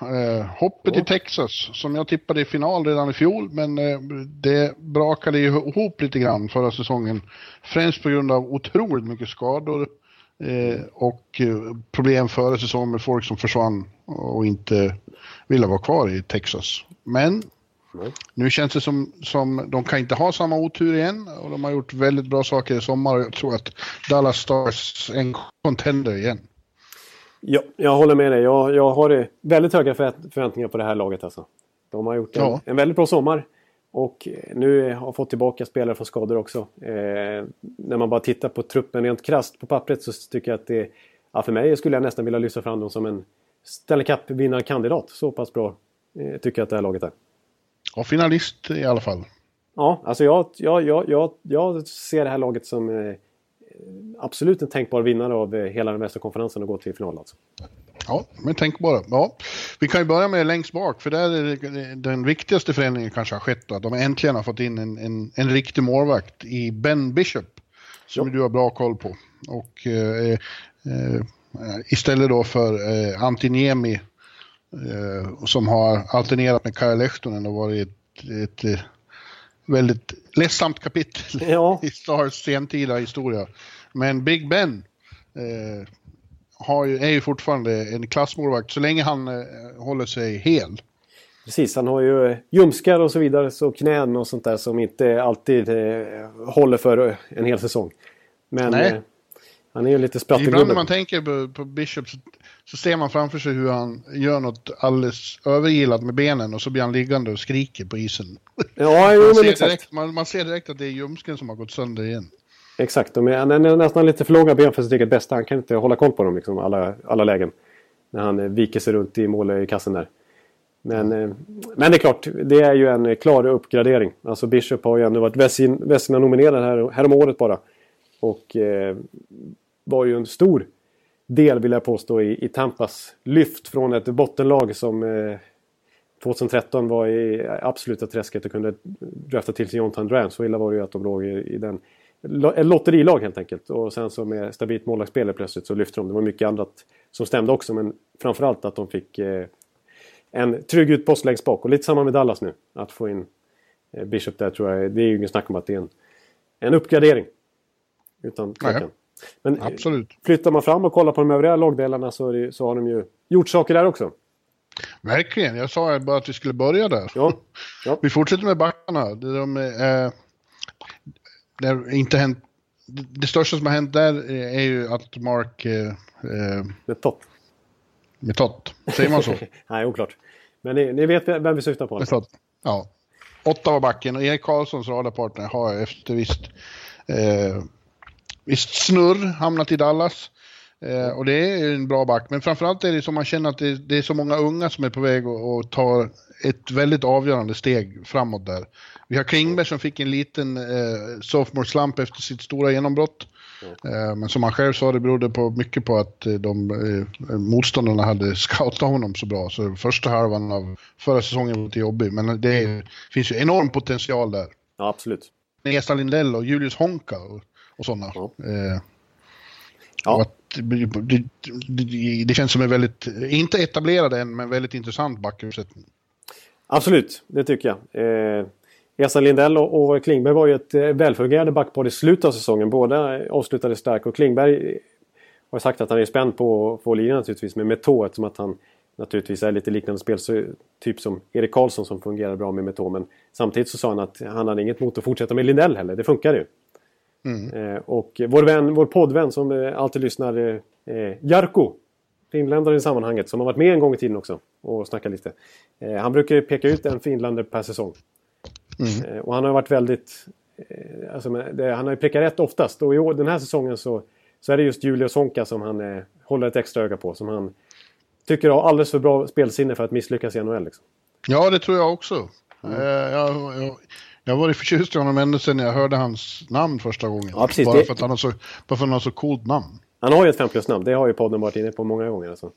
Speaker 2: Eh, hoppet
Speaker 1: Ja.
Speaker 2: i Texas som jag tippade i final redan i fjol men eh, det brakade ihop lite grann förra säsongen. Främst på grund av otroligt mycket skador eh, och eh, problem före säsongen med folk som försvann och inte ville vara kvar i Texas. Men
Speaker 1: Nej.
Speaker 2: nu känns det som, som de kan inte ha samma otur igen och de har gjort väldigt bra saker i sommar och jag tror att Dallas Stars är en contender igen.
Speaker 1: Ja, jag håller med dig. Jag, jag har väldigt höga förvänt- förväntningar på det här laget. Alltså. De har gjort en,
Speaker 2: Ja.
Speaker 1: en väldigt bra sommar. Och eh, nu har fått tillbaka spelare från skador också. Eh, när man bara tittar på truppen rent krasst på pappret så tycker jag att det... Ja, för mig skulle jag nästan vilja lyfta fram dem som en Stanley Cup-vinnarkandidat. Så pass bra eh, tycker jag att det här laget är.
Speaker 2: Och finalist i alla fall.
Speaker 1: Ja, alltså jag, jag, jag, jag, jag ser det här laget som eh, absolut en tänkbar vinnare av eh, hela den västra konferensen och gå till final. Alltså.
Speaker 2: Ja, men tänk bara. Ja. Vi kan ju börja med längst bak, för där är den viktigaste förändringen kanske har skett. Då, de äntligen har fått in en, en, en riktig målvakt i Ben Bishop. Som
Speaker 1: Ja.
Speaker 2: du har bra koll på. Och eh, eh, istället då för eh, Antiniemi eh, som har alternerat med Kyle Lehtonen och varit ett, ett väldigt ledsamt kapitel
Speaker 1: Ja.
Speaker 2: i Stars sentida historia. Men Big Ben eh, har ju, är ju fortfarande en klassmålvakt så länge han eh, håller sig hel.
Speaker 1: Precis, han har ju ljumskar och så vidare, så knän och sånt där som inte alltid eh, håller för en hel säsong. Men
Speaker 2: Nej.
Speaker 1: Eh, han är ju lite spratt i
Speaker 2: Ibland när man tänker på, på Bishop så, så ser man framför sig hur han gör något alldeles övergilat med benen och så blir han liggande och skriker på isen.
Speaker 1: Ja, jo,
Speaker 2: Man
Speaker 1: men
Speaker 2: ser,
Speaker 1: exakt.
Speaker 2: direkt, man, man ser direkt att det är ljumsken som har gått sönder igen.
Speaker 1: Exakt, de är, han är nästan lite för långa ben för sitt eget bästa. Han kan inte hålla koll på dem liksom, alla, alla lägen. När han eh, viker sig runt i målkassen där. Men, eh, men det är klart, det är ju en eh, klar uppgradering. Alltså Bishop har ju ändå varit Vessin- Vesina-nominerad här, här om året bara. Och eh, var ju en stor del, vill jag påstå, i, i Tampas lyft från ett bottenlag som eh, 2013 var i absoluta träsket och kunde drafta till sig John Tandran. Så illa var det ju att de låg i, i den... Ett lotterilag helt enkelt. Och sen så med stabilt målvaktsspel plötsligt så lyfte de. Det var mycket annat som stämde också. Men framförallt att de fick eh, en trygg utpost längst bak. Och lite samma med Dallas nu. Att få in eh, Bishop där tror jag. Det är ju ingen snack om att det är en, en uppgradering. Utan tvekan. Men
Speaker 2: Absolut.
Speaker 1: flyttar man fram och kollar på de övriga lagdelarna så, det, så har de ju gjort saker där också.
Speaker 2: Verkligen, jag sa bara att vi skulle börja där.
Speaker 1: Ja, ja.
Speaker 2: Vi fortsätter med backarna. Det, de, eh, det, har inte hänt, det, största som har hänt där är ju att Mark eh,
Speaker 1: med topp.
Speaker 2: med tott, säger man så?
Speaker 1: Nej, oklart. Men ni, ni vet vem vi syftar på?
Speaker 2: Med tott. Ja. Åtta var backen och Erik Karlssons radarpartner har efter visst, eh, snurr hamnat i Dallas. Eh, och det är en bra back, men framförallt är det som man känner att det, det är så många unga som är på väg och, och tar ett väldigt avgörande steg framåt där. Vi har Klingberg som fick en liten eh, sophomore slump efter sitt stora genombrott. Eh, men som han själv sa, det berodde på, mycket på att eh, de eh, motståndarna hade scoutat honom så bra. Så första halvan av förra säsongen var lite jobbig, men det är, finns ju enorm potential där.
Speaker 1: Ja, absolut.
Speaker 2: Esa Lindell och Julius Honka och, och sådana. Eh,
Speaker 1: Ja.
Speaker 2: och att det, det, det, känns som en väldigt, inte etablerad än, men väldigt intressant backuppsättning.
Speaker 1: Absolut, det tycker jag. Eh, Esa Lindell och, och Klingberg var ju ett eh, välfungerande backpar i slutet av säsongen. Båda avslutade starkt och Klingberg har sagt att han är spänd på att få linan naturligtvis med Metå eftersom att han naturligtvis är lite liknande speltyp som Erik Karlsson som fungerar bra med Metå. Men samtidigt så sa han att han hade inget emot att fortsätta med Lindell heller. Det funkar ju. Eh, och vår, vän, vår poddvän som eh, alltid lyssnar, eh, Jarko, finländare i sammanhanget, som har varit med en gång i tiden också och snackat lite. Han brukar peka ut en finländare per säsong. Eh, och han har varit väldigt... Alltså, det, han har ju pekat rätt oftast. Och i år, den här säsongen så, så är det just Julius Honka som han håller ett extra öga på. Som han tycker har alldeles för bra spelsinne för att misslyckas i NHL. Liksom.
Speaker 2: Ja, det tror jag också. Eh, jag, jag, jag var förtjust i honom ända sedan jag hörde hans namn första gången.
Speaker 1: Ja, precis.
Speaker 2: Bara
Speaker 1: Det-
Speaker 2: för att han har så, bara för att han har så coolt namn.
Speaker 1: Han har ju ett 5 plus-namn. Det har ju podden varit inne på många gånger. Alltså.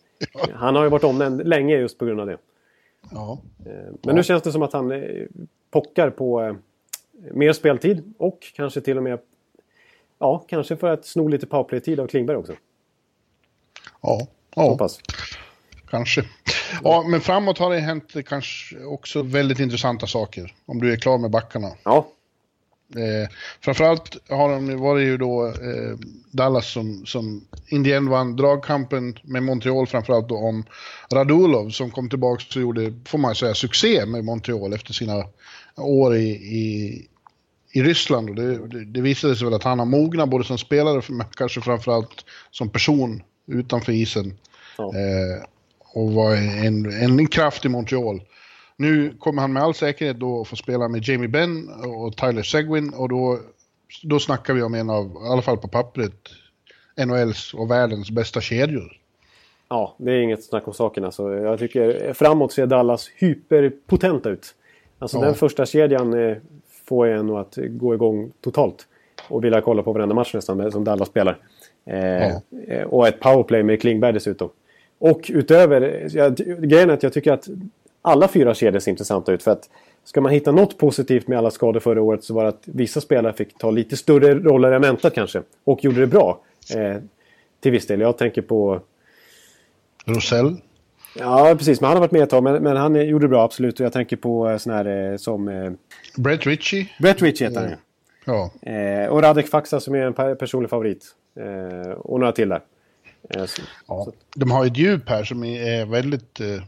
Speaker 1: Han har ju varit omnämnd länge just på grund av det.
Speaker 2: Ja.
Speaker 1: Eh, Men nu känns det som att han eh, pockar på eh, mer speltid och kanske till och med Ja, kanske för att sno lite powerplay-tid av Klingberg också.
Speaker 2: Ja, ja
Speaker 1: Hoppas.
Speaker 2: Kanske. Ja, men framåt har det hänt kanske också väldigt intressanta saker. Om du är klar med backarna.
Speaker 1: Ja,
Speaker 2: Eh, framförallt har de, var det ju då eh, Dallas som, som Indien vann dragkampen med Montreal framförallt då om Radulov som kom tillbaka och gjorde, får man säga, succé med Montreal efter sina år i, i, i Ryssland. Och det, det, det visade sig väl att han har mognat både som spelare men kanske framförallt som person utanför isen.
Speaker 1: Ja.
Speaker 2: Eh, och var en, en kraft i Montreal. Nu kommer han med all säkerhet då att få spela med Jamie Benn och Tyler Seguin och då, då snackar vi om en av, i alla fall på pappret, NHLs och världens bästa kedjor.
Speaker 1: ja, det är inget snack om saken. Alltså, jag tycker framåt ser Dallas hyperpotenta ut. Alltså
Speaker 2: Ja.
Speaker 1: den första kedjan eh, får en nog att gå igång totalt. Och vilja kolla på varenda match nästan som Dallas spelar. Eh,
Speaker 2: Ja.
Speaker 1: eh, Och ett powerplay med Klingberg dessutom. Och utöver, jag, grejen är att jag tycker att alla fyra kedjor ser intressanta ut. För att ska man hitta något positivt med alla skador förra året så var det att vissa spelare fick ta lite större roller än väntat kanske. Och gjorde det bra. Eh, till viss del. Jag tänker på
Speaker 2: Rosell.
Speaker 1: Ja, precis. Men han har varit med ett tag. Men, men han gjorde det bra, absolut. Och jag tänker på eh, sån här eh, som... Eh,
Speaker 2: Brett Ritchie.
Speaker 1: Brett Rich heter han ju.
Speaker 2: Ja.
Speaker 1: Eh, och Radek Faxa som är en per- personlig favorit. Eh, och några till där. Eh, så,
Speaker 2: ja. De har ett djup här som är väldigt eh,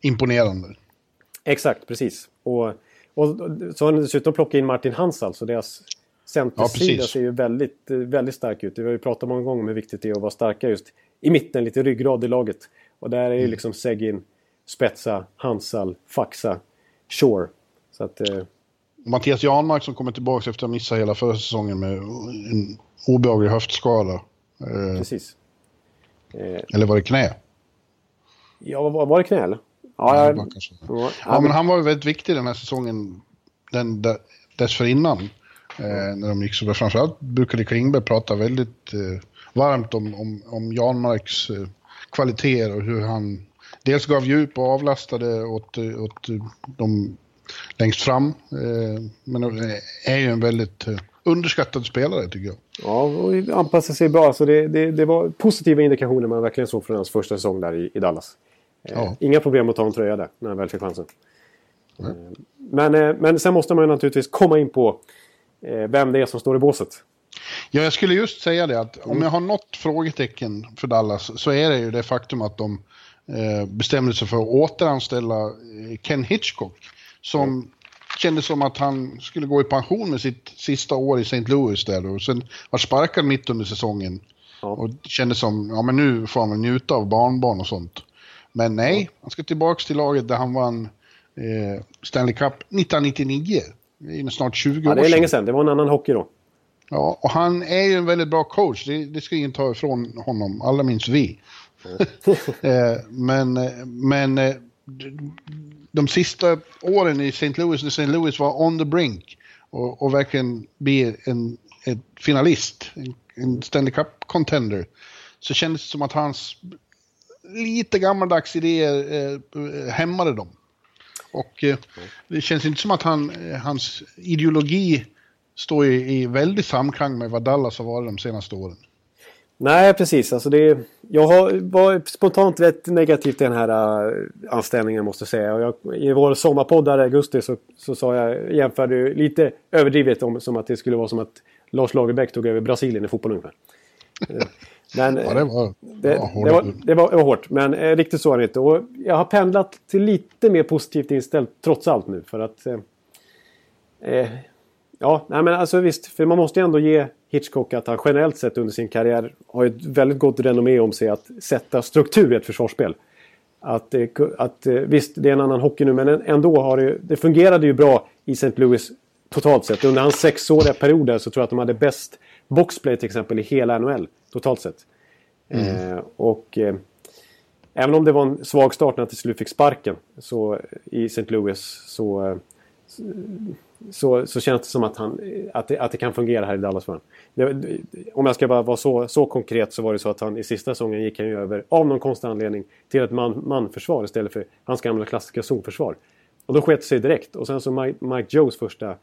Speaker 2: imponerande.
Speaker 1: Exakt, precis. Och, och så har de dessutom plockat in Martin Hansal, så deras centersida
Speaker 2: Ja,
Speaker 1: ser ju väldigt, väldigt stark ut. Vi har ju pratat många gånger om hur viktigt det är att vara starka just i mitten, lite ryggrad i laget. Och där är ju liksom Segin, Spetsa, Hansal, Faxa, Shore. Så att... Eh,
Speaker 2: Mattias Janmark som kommer tillbaka efter att ha missat hela förra säsongen med en obehaglig höftskada. Eh,
Speaker 1: precis. Eh,
Speaker 2: eller var det knä?
Speaker 1: ja, var, var det knä eller? Ja,
Speaker 2: Ja,
Speaker 1: jag, ja,
Speaker 2: Ja, men han var ju väldigt viktig den här säsongen den där- dessförinnan. Eh, när de gick så bra. Framförallt brukade Klingberg prata väldigt eh, varmt om, om, om Janmarks eh, kvaliteter och hur han dels gav djup och avlastade åt, eh, åt eh, de längst fram. Eh, men är ju en väldigt underskattad spelare tycker jag.
Speaker 1: Ja, och anpassade sig bra. Så det, det, det var positiva indikationer man verkligen såg från hans första säsong där i, i Dallas. Eh,
Speaker 2: Ja.
Speaker 1: Inga problem att ta en tröja där, när han väl fick chansen. Eh, Men, eh, men sen måste man ju naturligtvis komma in på eh, vem det är som står i båset.
Speaker 2: Ja, jag skulle just säga det att om jag har något frågetecken för Dallas så är det ju det faktum att de bestämde sig för att återanställa Ken Hitchcock. Som kändes som att han skulle gå i pension med sitt sista år i St. Louis där och sen var sparkad mitt under säsongen.
Speaker 1: Ja.
Speaker 2: Och kändes som, ja men nu får han väl njuta av barnbarn och sånt. Men nej, han ska tillbaka till laget där han vann eh, Stanley Cup 1999. Det är snart 20
Speaker 1: Ja,
Speaker 2: år
Speaker 1: det är
Speaker 2: sedan.
Speaker 1: länge sedan. Det var en annan hockey då.
Speaker 2: Ja, och han är ju en väldigt bra coach. Det, det ska ingen ta ifrån honom, alla minns vi. Eh, men men eh, de sista åren i St. Louis, när St. Louis var on the brink och, och verkligen bli en, en finalist, en, en Stanley Cup-contender, så kändes det som att hans lite gammaldags idéer eh, hämmade dem. Och eh, det känns inte som att han, eh, hans ideologi står i, i väldigt samklang med vad Dallas har varit de senaste åren.
Speaker 1: Nej, precis. Alltså det, jag har, var spontant rätt negativ till den här uh, anställningen måste jag säga. Och jag, I vår sommarpodd där i augusti så, så sa jag, jämförde lite överdrivet om, som att det skulle vara som att Lars Lagerbäck tog över Brasilien i fotboll ungefär. Eh, Men,
Speaker 2: Ja, det var,
Speaker 1: det,
Speaker 2: ja,
Speaker 1: det,
Speaker 2: hårda
Speaker 1: var,
Speaker 2: ord.
Speaker 1: det, var, det var hårt, men eh, riktigt så är det inte. Och jag har pendlat till lite mer positivt inställt trots allt nu. För att... Eh, eh, ja, nej men alltså visst. För man måste ju ändå ge Hitchcock att han generellt sett under sin karriär har ett väldigt gott renommé om sig att sätta struktur i ett försvarsspel. Att, eh, att eh, visst, det är en annan hockey nu, men ändå har det, det fungerade ju bra i St. Louis totalt sett. Under hans sexåriga period där så tror jag att de hade bäst boxplay till exempel i hela NHL totalt sett. Eh, och eh, även om det var en svag start när han till slut fick sparken så, i St. Louis så, eh, så, så känns det som att, han, att, det, att det kan fungera här i Dallas för honom. Om jag ska bara vara så, så konkret så var det så att han i sista säsongen gick han ju över, av någon konstig anledning, till ett man, manförsvar istället för hans gamla klassiska zonförsvar. Och då sket det sig direkt. Och sen så Mike, Mike Joes första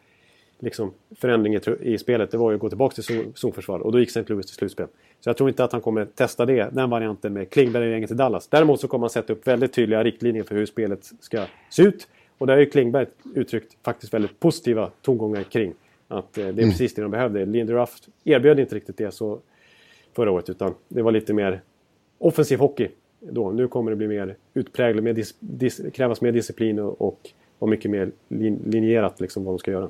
Speaker 1: liksom, förändring i, i spelet det var ju att gå tillbaka till zon- zonförsvar. Och då gick St. Louis till slutspel. Så jag tror inte att han kommer testa det, den varianten med Klingberg och gänget i Dallas. Däremot så kommer han sätta upp väldigt tydliga riktlinjer för hur spelet ska se ut. Och där har ju Klingberg uttryckt faktiskt väldigt positiva tongångar kring. Att eh, det är precis det de behövde. Linderuff erbjöd inte riktigt det så förra året. Utan det var lite mer offensiv hockey då. Nu kommer det bli mer utpräglat, mer dis, dis, krävas mer disciplin och, och, och mycket mer lin, linjerat liksom vad de ska göra.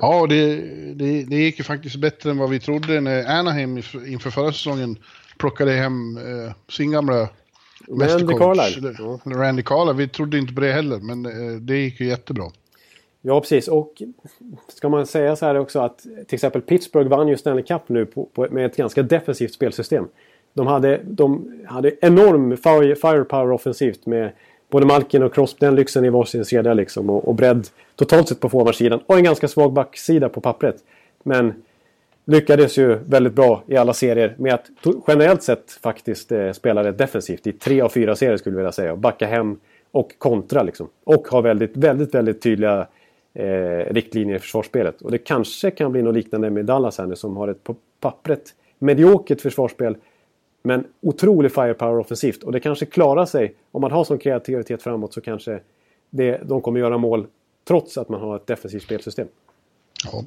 Speaker 2: Ja, det, det, det gick ju faktiskt bättre än vad vi trodde när Anaheim inf- inför förra säsongen plockade hem eh, sin gamla mästercoach.
Speaker 1: Carlisle. Ja.
Speaker 2: Randy Carlisle. Vi trodde inte på det heller, men eh, det gick ju jättebra.
Speaker 1: Ja, precis. Och ska man säga så här också att till exempel Pittsburgh vann ju Stanley Cup nu på, på, med ett ganska defensivt spelsystem. De hade, de hade enorm fire, firepower offensivt med både Malkin och Crosby, den lyxen i varsin kedja liksom. Och, och bredd totalt sett på forwardsidan. Och en ganska svag backsida på pappret. Men lyckades ju väldigt bra i alla serier med att generellt sett faktiskt eh, spela rätt defensivt. I tre av fyra serier skulle jag vilja säga. Och backa hem och kontra liksom. Och ha väldigt, väldigt, väldigt tydliga eh, riktlinjer i försvarsspelet. Och det kanske kan bli något liknande med Dallas här nu som har ett på pappret mediokert försvarsspel. Men otrolig firepower offensivt. Och det kanske klarar sig. Om man har sån kreativitet framåt så kanske det, de kommer göra mål trots att man har ett defensivt spelsystem.
Speaker 2: Ja,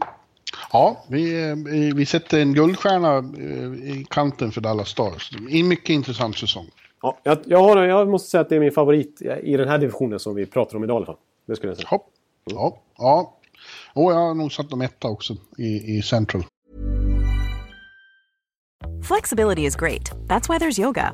Speaker 2: ja vi, eh, vi sätter en guldstjärna eh, i kanten för Dallas Stars. En mycket intressant säsong.
Speaker 1: Ja, jag, jag, har, jag måste säga att det är min favorit i den här divisionen som vi pratar om idag i alla fall. Det skulle jag säga.
Speaker 2: Hopp. Ja, ja. Och jag har nog satt dem etta också i, i Central.
Speaker 4: Flexibility is great. That's why there's yoga.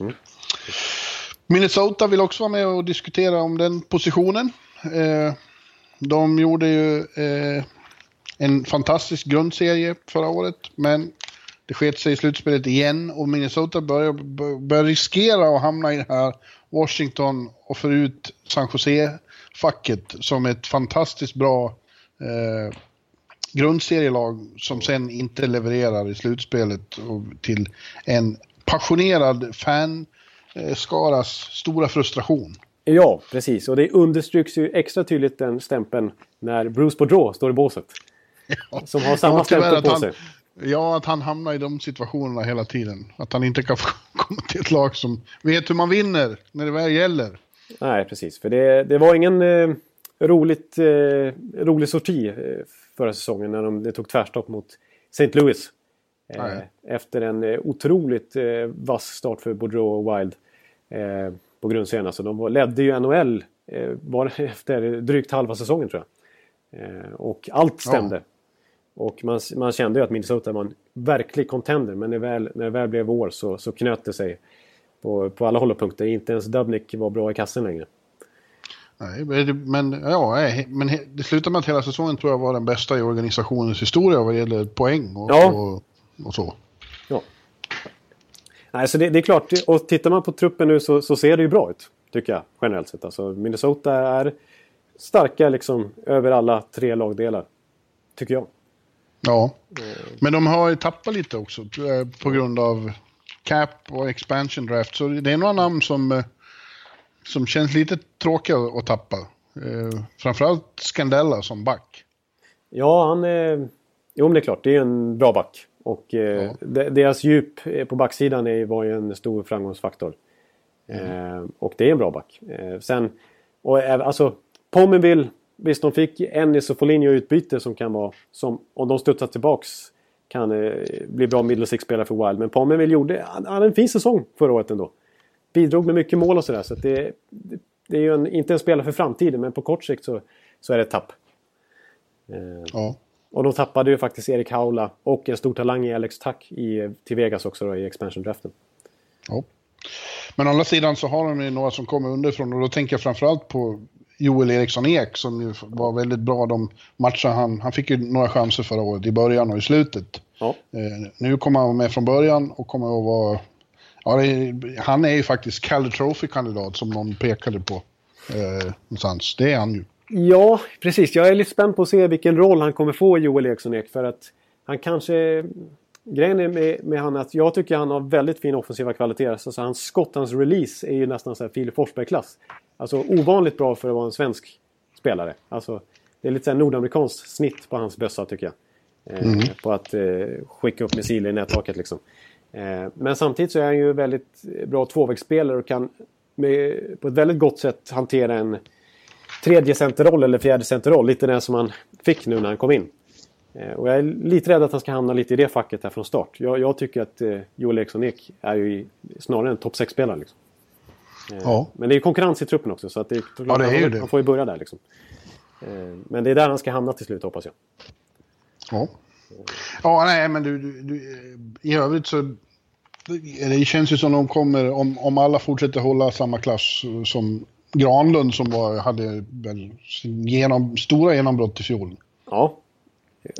Speaker 4: Mm.
Speaker 2: Minnesota vill också vara med och diskutera om den positionen. Eh, de gjorde ju eh, en fantastisk grundserie förra året, men det sket sig i slutspelet igen och Minnesota börjar, börjar riskera att hamna i det här Washington och få ut San Jose-facket som ett fantastiskt bra eh, grundserielag som sen inte levererar i slutspelet till en passionerad fanskaras stora frustration.
Speaker 1: Ja, precis. Och det understryks ju extra tydligt den stämpeln när Bruce Boudreau står i båset. Ja. Som har samma ja, stämpel på
Speaker 2: han,
Speaker 1: sig.
Speaker 2: Ja, att han hamnar i de situationerna hela tiden. Att han inte kan komma till ett lag som vet hur man vinner när det väl gäller.
Speaker 1: Nej, precis. För det, det var ingen eh, roligt, eh, rolig sorti eh, förra säsongen när de, det tog tvärstopp mot St. Louis. Eh, efter en eh, otroligt eh, vass start för Boudreau och Wild på grundserien. Alltså de ledde ju NHL var efter drygt halva säsongen tror jag. och allt stämde. Ja. Och man, man kände ju att Minnesota var en verklig contender. Men när, väl, när det väl blev vår så, så knöt det sig på, på alla håll och punkter. Inte ens Dubnik var bra i kassen längre.
Speaker 2: Nej, men, ja, men det slutade med att hela säsongen tror jag var den bästa i organisationens historia vad gäller poäng och, ja. och, och så.
Speaker 1: Ja. Nej, så det, det, är klart, och tittar man på truppen nu så, så, ser det ju bra ut. Tycker jag, generellt sett. Alltså, Minnesota är starka liksom över alla tre lagdelar. Tycker jag.
Speaker 2: Ja, men de har ju tappat lite också eh, på grund av cap och expansion draft. Så det är några namn som, eh, som känns lite tråkiga att tappa. Eh, framförallt Scandella som back.
Speaker 1: Ja, han är... Jo, men det är klart. Det är en bra back. Och ja. deras djup på backsidan är, var ju en stor framgångsfaktor. Mm. och det är en bra back. sen... Och alltså, Pominville Visst, de fick Ennis och Foligno utbyte som kan vara, som om de studsar tillbaks, kan eh, bli bra middle six-spelare för Wild. Men Pomerville gjorde, han hade en fin säsong förra året ändå. Bidrog med mycket mål och sådär. Så, det, det, det, är ju en, inte en spelare för framtiden, men på kort sikt så, så är det ett tapp. Eh, ja. Och de tappade ju faktiskt Erik Haula och en stor talang i Alex Tuck i, till Vegas också då, i expansion-draften.
Speaker 2: Ja. Men å andra sidan så har de ju några som kommer underifrån och då tänker jag framförallt på Joel Eriksson Ek som ju var väldigt bra de matcher han, han fick ju några chanser förra året i början och i slutet. Ja. Eh, nu kommer han med från början och kommer att vara, ja är, han är ju faktiskt Calder Trophy-kandidat som någon pekade på eh, någonstans. Det är han ju.
Speaker 1: Ja, precis. Jag är lite spänd på att se vilken roll han kommer få Joel Eriksson Ek för att han kanske Grejen är med, med han att jag tycker han har väldigt fin offensiva kvaliteter. Alltså hans skott, hans release är ju nästan så här Filip Forsberg-klass. Alltså ovanligt bra för att vara en svensk spelare. Alltså, det är lite såhär nordamerikanskt snitt på hans bössa tycker jag. Eh, mm. På att eh, skicka upp missiler i nättaket liksom. Eh, men samtidigt så är han ju väldigt bra tvåvägsspelare och kan med, på ett väldigt gott sätt hantera en tredje centerroll eller fjärde centerroll. Lite den som han fick nu när han kom in. Eh, och jag är lite rädd att han ska hamna lite i det facket här från start. Jag, jag tycker att eh, Joel Eriksson Ek är ju snarare en topp 6-spelare. Liksom. Eh, ja. Men det är konkurrens i truppen också så att det,
Speaker 2: ja, det är
Speaker 1: han,
Speaker 2: det.
Speaker 1: han får ju börja där. Liksom. Eh, men det är där han ska hamna till slut hoppas jag.
Speaker 2: Ja, ja nej men du, du, du i övrigt så det känns ju som de kommer, om, om alla fortsätter hålla samma klass som Granlund som var, hade väl genom, stora genombrott i fjol.
Speaker 1: Ja.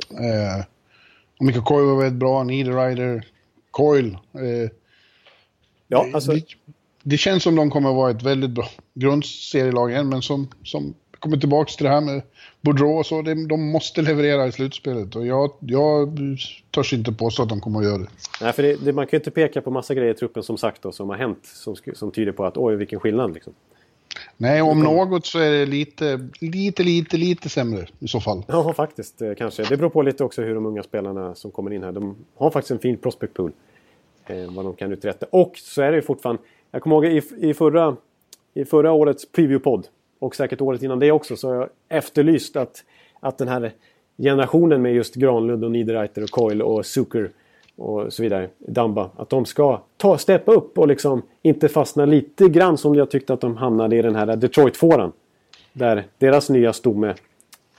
Speaker 2: Eh, Mikael Coyle var väldigt bra, Niederreiter, Coyle. Eh,
Speaker 1: ja, alltså...
Speaker 2: Det, det, känns som de kommer att vara ett väldigt bra grundserielag igen, men som, som kommer tillbaka till det här med Boudreau och så. De, de måste leverera i slutspelet och jag, jag törs inte påstå att de kommer att göra det.
Speaker 1: Nej, för det, det, man kan ju inte peka på massa grejer i truppen som sagt då, som har hänt som, som tyder på att oj vilken skillnad liksom.
Speaker 2: Nej, om något så är det lite, lite, lite, lite sämre i så fall.
Speaker 1: Ja, faktiskt eh, kanske. Det beror på lite också hur de unga spelarna som kommer in här. De har faktiskt en fin prospect pool. Eh, vad de kan uträtta. Och så är det ju fortfarande... Jag kommer ihåg i, i, förra, i förra årets preview-podd och säkert året innan det också så har jag efterlyst att, att den här generationen med just Granlund och Niederreiter och Coil och Zucker och så vidare, Damba, att de ska ta, steppa upp och liksom inte fastna lite grann som jag tyckte att de hamnade i den här Detroit-fåran. Där deras nya stomme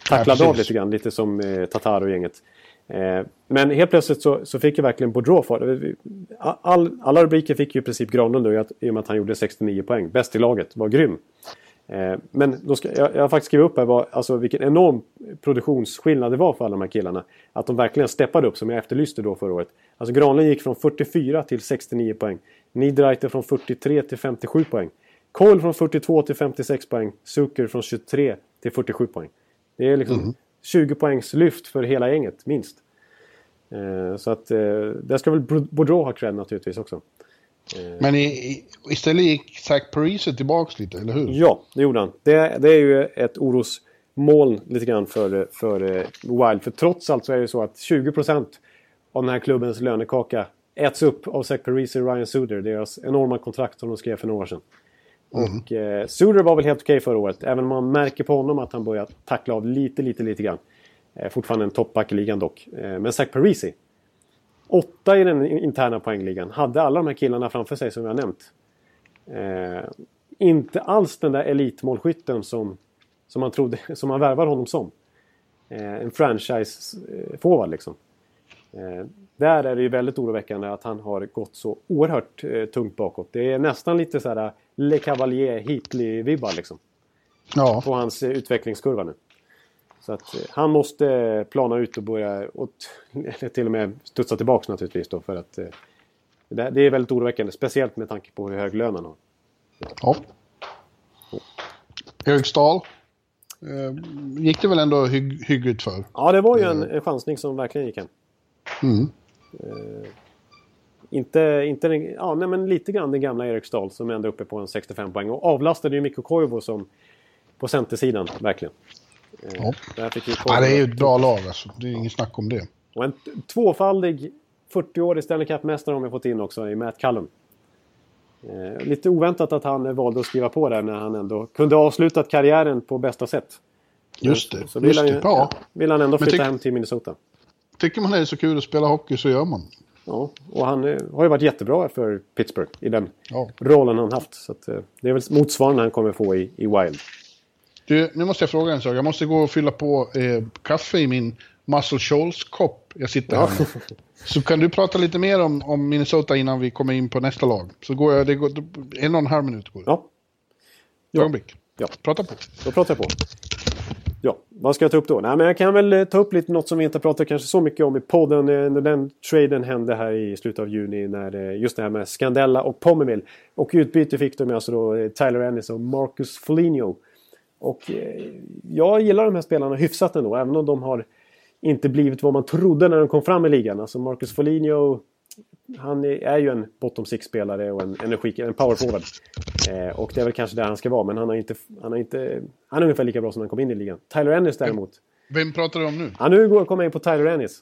Speaker 1: tacklade ja, av lite grann, lite som eh, Tatar och gänget. Eh, men helt plötsligt så, så fick ju verkligen Boudreau för all, Alla rubriker fick ju i princip Granlund då, i och med att han gjorde 69 poäng. Bäst i laget, var grym. Eh, men då ska, jag, jag har faktiskt skrivit upp här vad, alltså vilken enorm produktionsskillnad det var för alla de här killarna. Att de verkligen steppade upp som jag efterlyste då förra året. Alltså Granlund gick från 44 till 69 poäng. Niederreiter från 43 till 57 poäng. Cole från 42 till 56 poäng. Zucker från 23 till 47 poäng. Det är liksom mm. 20 poängs lyft för hela gänget, minst. Eh, så att eh, där ska väl Boudreau ha cred naturligtvis också.
Speaker 2: Eh. Men i, i, istället gick Zach Parise tillbaks lite, eller hur?
Speaker 1: Ja, det gjorde han. Det, det är ju ett orosmoln lite grann för, för Wild. För trots allt så är det så att 20% av den här klubbens lönekaka äts upp av Zach Parise och Ryan Suder. Deras enorma kontrakt som de skrev för några år sedan. Mm. Och eh, Suder var väl helt okej okay förra året. Även om man märker på honom att han börjar tackla av lite, lite, lite grann. Eh, fortfarande en toppback i ligan dock. Eh, men Zach Parisi. Åtta i den interna poängligan. Hade alla de här killarna framför sig som jag nämnt. Eh, inte alls den där elitmålskytten som, som man trodde, som man värvade honom som. Eh, en franchise-forward liksom. Eh, där är det ju väldigt oroväckande att han har gått så oerhört eh, tungt bakåt. Det är nästan lite så här Le Cavalier Heatley-vibbar liksom.
Speaker 2: Ja.
Speaker 1: På hans eh, utvecklingskurva nu. Så att eh, han måste plana ut och börja, och eller till och med studsa tillbaks naturligtvis då för att eh, det, är väldigt oroväckande. Speciellt med tanke på hur hög lön han har.
Speaker 2: Ja. Högstal. Eh, gick det väl ändå hygg, hyggligt för?
Speaker 1: Ja, det var ju en, en chansning som verkligen gick hem.
Speaker 2: Mm.
Speaker 1: Eh, inte, inte den, ja, nej, men lite grann den gamla Eriksdal som är ändå uppe på en 65 poäng. Och avlastade ju Mikko Koivu som på centersidan, verkligen.
Speaker 2: Eh, ja. ja, det är ju ett bra lag alltså. Det är inget snack om det.
Speaker 1: Och en tvåfaldig 40-årig Stanley Cup-mästare har vi fått in också i Matt Callum. Eh, lite oväntat att han valde att skriva på där när han ändå kunde avsluta karriären på bästa sätt.
Speaker 2: Just det.
Speaker 1: Så vill,
Speaker 2: just
Speaker 1: han,
Speaker 2: det. Ja.
Speaker 1: vill han ändå flytta hem till Minnesota.
Speaker 2: Tycker man det är så kul att spela hockey så gör man.
Speaker 1: Ja, och han eh, har ju varit jättebra för Pittsburgh i den ja. rollen han haft. Så att, eh, det är väl motsvarande han kommer få i, i Wild.
Speaker 2: Du, nu måste jag fråga en sak. Jag måste gå och fylla på eh, kaffe i min Muscle Shoals-kopp jag sitter här med. Så kan du prata lite mer om, om Minnesota innan vi kommer in på nästa lag? Så går jag, det går en och en halv minut. Går det.
Speaker 1: Ja.
Speaker 2: Ögonblick.
Speaker 1: Ja.
Speaker 2: Prata på.
Speaker 1: Då pratar jag på. Ja, vad ska jag ta upp då? Nej, men jag kan väl eh, ta upp lite något som vi inte pratat kanske så mycket om i podden. Eh, när den traden hände här i slutet av juni. När eh, just det här med Scandella och Pommerville. Och utbyte fick de alltså då Tyler Ennis och Marcus Foligno. Och jag gillar de här spelarna hyfsat ändå. Även om de har inte blivit vad man trodde när de kom fram i ligan. Alltså Marcus Foligno han är ju en bottom six-spelare och en, energi, en powerforward. Eh, och det är väl kanske där han ska vara, men han, har inte, han, har inte, han är ungefär lika bra som han kom in i ligan. Tyler Ennis däremot.
Speaker 2: Vem pratar du om nu?
Speaker 1: Ja, nu kommer jag in på Tyler Ennis.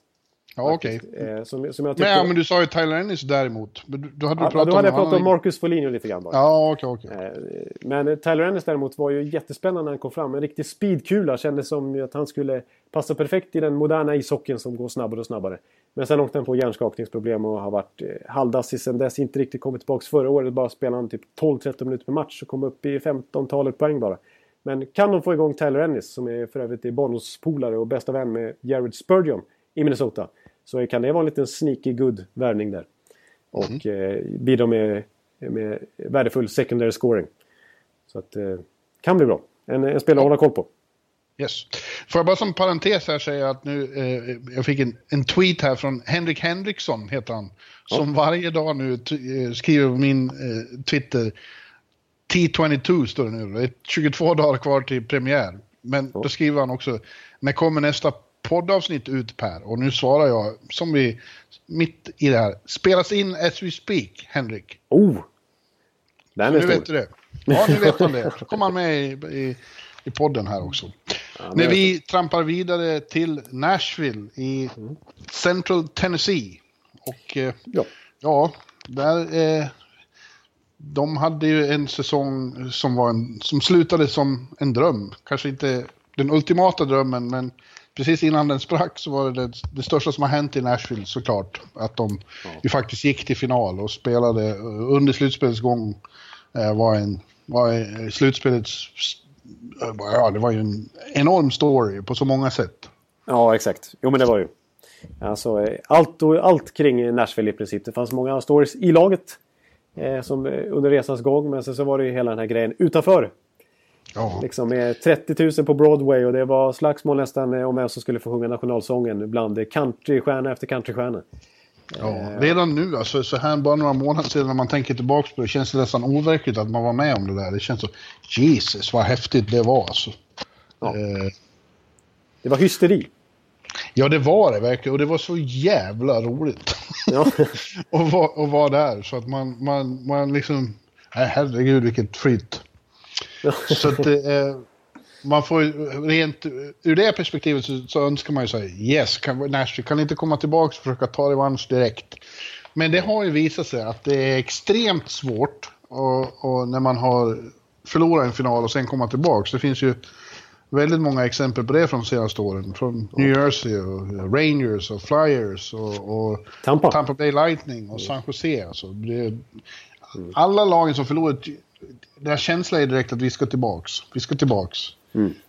Speaker 2: Ja, okej. Okay.
Speaker 1: Eh, som, som men,
Speaker 2: ja, men du sa ju Tyler Ennis däremot. Då hade
Speaker 1: du pratat ja, då hade jag pratat om, Marcus Foligno lite grann bara.
Speaker 2: Ja, okej, okay.
Speaker 1: Okay. Eh, men Tyler Ennis däremot var ju jättespännande när han kom fram. En riktig speedkula. Kändes som att han skulle passa perfekt i den moderna ishockeyn som går snabbare och snabbare. Men sen åkte han på hjärnskakningsproblem och har varit eh, halvdassig sen dess. Inte riktigt kommit tillbaka. Förra året bara spelade han typ 12-13 minuter per match och kom upp i 15-talet poäng bara. Men kan de få igång Tyler Ennis, som är för övrigt Bonos-polare och bästa vän med Jared Spurgeon i Minnesota. Så kan det vara en liten sneaky good värvning där. Och mm. eh, bidra med, med värdefull secondary scoring. Så att eh, kan bli bra. En, en spelare att hålla koll på.
Speaker 2: Yes. Får jag bara som parentes här säga att nu, eh, jag fick en, en tweet här från Henrik Henriksson, heter han. Som ja. varje dag nu eh, skriver på min eh, Twitter. T22 står det nu. Det är 22 dagar kvar till premiär. Men då skriver han också, när kommer nästa poddavsnitt ut Per? Och nu svarar jag, som vi, mitt i det här, spelas in as we speak, Henrik.
Speaker 1: Oh! Den
Speaker 2: Nu
Speaker 1: stor.
Speaker 2: vet du det. Ja, nu vet han det. Så kommer han med i, i, i podden här också. När vi trampar vidare till Nashville i Central Tennessee. Och eh,
Speaker 1: Ja.
Speaker 2: ja, där... Eh, de hade ju en säsong som, var en, som slutade som en dröm. Kanske inte den ultimata drömmen, men precis innan den sprack så var det det, det största som har hänt i Nashville såklart. Att de ju faktiskt gick till final och spelade eh, under slutspelets gång. Eh, var en, var en, slutspelets... eh, Ja, det var ju en enorm story på så många sätt.
Speaker 1: Ja, exakt. Jo, men det var ju. Alltså, eh, allt, och, allt kring Nashville i princip. Det fanns många stories i laget eh, som, eh, under resans gång. Men sen så var det ju hela den här grejen utanför.
Speaker 2: Ja,
Speaker 1: Liksom med 30 000 på Broadway och det var slagsmål nästan eh, om vem som skulle få sjunga nationalsången bland eh, countrystjärna efter countrystjärna.
Speaker 2: ja. Redan nu, alltså, så här bara några månader sedan när man tänker tillbaka på det, känns det nästan overkligt att man var med om det där. Det känns så, Jesus vad häftigt det var alltså.
Speaker 1: Ja.
Speaker 2: Eh,
Speaker 1: Det var hysteri.
Speaker 2: Ja, det var det verkligen. Och det var så jävla roligt
Speaker 1: Ja,
Speaker 2: att vara, att vara där. Så att man, man, man liksom... Nej, herregud vilket skit. Så att eh, man får rent... Ur det perspektivet så, så önskar man ju säga yes, kan, Nashville kan inte komma tillbaka och försöka ta revansch direkt. Men det har ju visat sig att det är extremt svårt och, och när man har förlorat en final och sen komma tillbaka. Så det finns ju väldigt många exempel på det från de senaste åren. Från New Jersey och Rangers och Flyers och, och
Speaker 1: Tampa.
Speaker 2: Tampa Bay Lightning och San Jose. Alltså, det, alla lagen som förlorat, deras känsla är direkt att vi ska tillbaks. Vi ska tillbaks.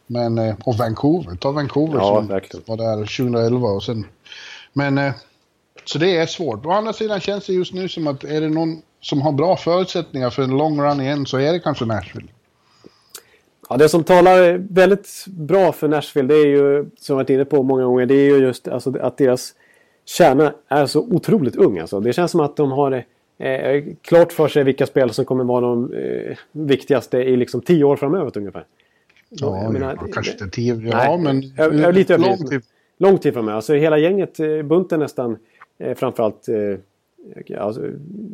Speaker 2: Men, eh, och Vancouver, ta Vancouver
Speaker 1: Mm. Ja,
Speaker 2: som
Speaker 1: verkligen.
Speaker 2: var där 2011 och sen... Men, eh, så det är svårt. Å andra sidan känns det just nu som att är det någon som har bra förutsättningar för en lång run igen så är det kanske Nashville.
Speaker 1: Ja, det som talar väldigt bra för Nashville det är ju, som jag varit inne på många gånger, det är ju just alltså, att deras kärna är så otroligt ung. Alltså. Det känns som att de har eh, klart för sig vilka spel som kommer vara de eh, viktigaste i liksom tio år framöver ungefär.
Speaker 2: Ja,
Speaker 1: jag menar,
Speaker 2: ja,
Speaker 1: det-
Speaker 2: kanske inte tio, ja
Speaker 1: Nej,
Speaker 2: men
Speaker 1: jag- jag lite
Speaker 2: lång tid.
Speaker 1: Lång tid framöver. Alltså hela gänget, eh, bunten nästan, eh, framförallt... Eh, alltså,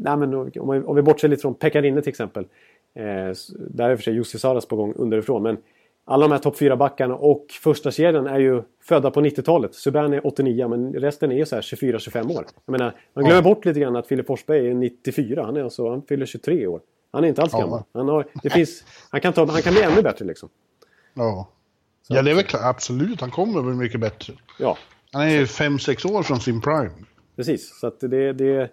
Speaker 1: nej, men om, vi, om vi bortser lite från Pekarinne till exempel. Eh, där är för sig Jussi Saras på gång underifrån. Men alla de här topp 4-backarna och första kedjan är ju födda på 90-talet. Subban är 89 men resten är ju så här 24-25 år. Jag menar, man glömmer bort lite grann att Filip Forsberg är 94. Han, är alltså, han fyller 23 år. Han är inte alls gammal. Han, har, det finns, han, kan ta, han kan bli ännu bättre liksom.
Speaker 2: Ja. ja, det är väl klart. Absolut, han kommer bli mycket bättre.
Speaker 1: Ja,
Speaker 2: Han är ju fem sex år från sin prime.
Speaker 1: Precis, så att det, det,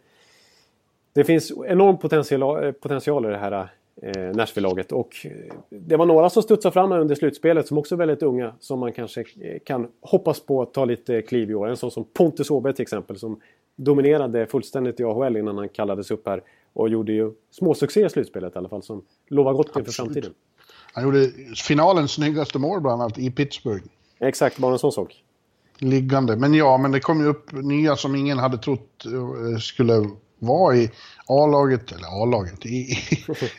Speaker 1: det finns enorm potential, potential i det här eh, Nashville-laget. Och eh, det var några som studsade fram här under slutspelet som också är väldigt unga. Som man kanske eh, kan hoppas på att ta lite kliv i år. En sån som Pontus Åberg till exempel. Som dominerade fullständigt i AHL innan han kallades upp här. Och gjorde ju småsuccé i slutspelet i alla fall. Som lovar gott inför framtiden.
Speaker 2: Han gjorde finalens snyggaste mål bland annat i Pittsburgh.
Speaker 1: Exakt, bara en sån sak.
Speaker 2: Liggande. Men ja, men det kom ju upp nya som ingen hade trott eh, skulle vara i A-laget, eller A-laget, i,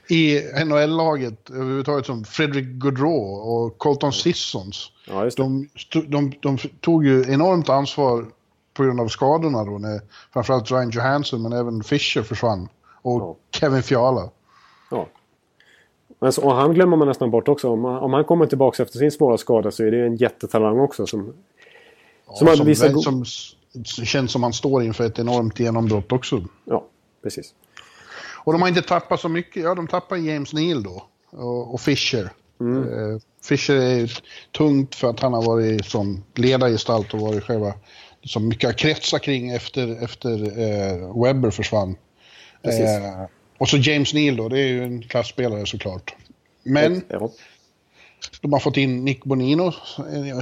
Speaker 2: i NHL-laget överhuvudtaget som Fredrik Gaudreau och Colton Sissons.
Speaker 1: Ja.
Speaker 2: De, de, de tog ju enormt ansvar på grund av skadorna då, när framförallt Ryan Johansson men även Fischer försvann. Och
Speaker 1: Ja.
Speaker 2: Kevin Fiala.
Speaker 1: Ja. Men så, och han glömmer man nästan bort också. Om, om han kommer tillbaka efter sin svåra skada så är det en jättetalang också. Som, som
Speaker 2: Ja, som,
Speaker 1: go-
Speaker 2: som, som känns som han står inför ett enormt genombrott också.
Speaker 1: Ja, precis.
Speaker 2: Och de har inte tappat så mycket. Ja, de tappar James Neal då. Och, och Fischer. Eh, Fischer är tungt för att han har varit som ledargestalt och varit själva som mycket har kretsat kring efter, efter eh, Webber försvann. Eh, och så James Neal då, det är ju en klassspelare såklart. Men
Speaker 1: Ja,
Speaker 2: de har fått in Nick Bonino.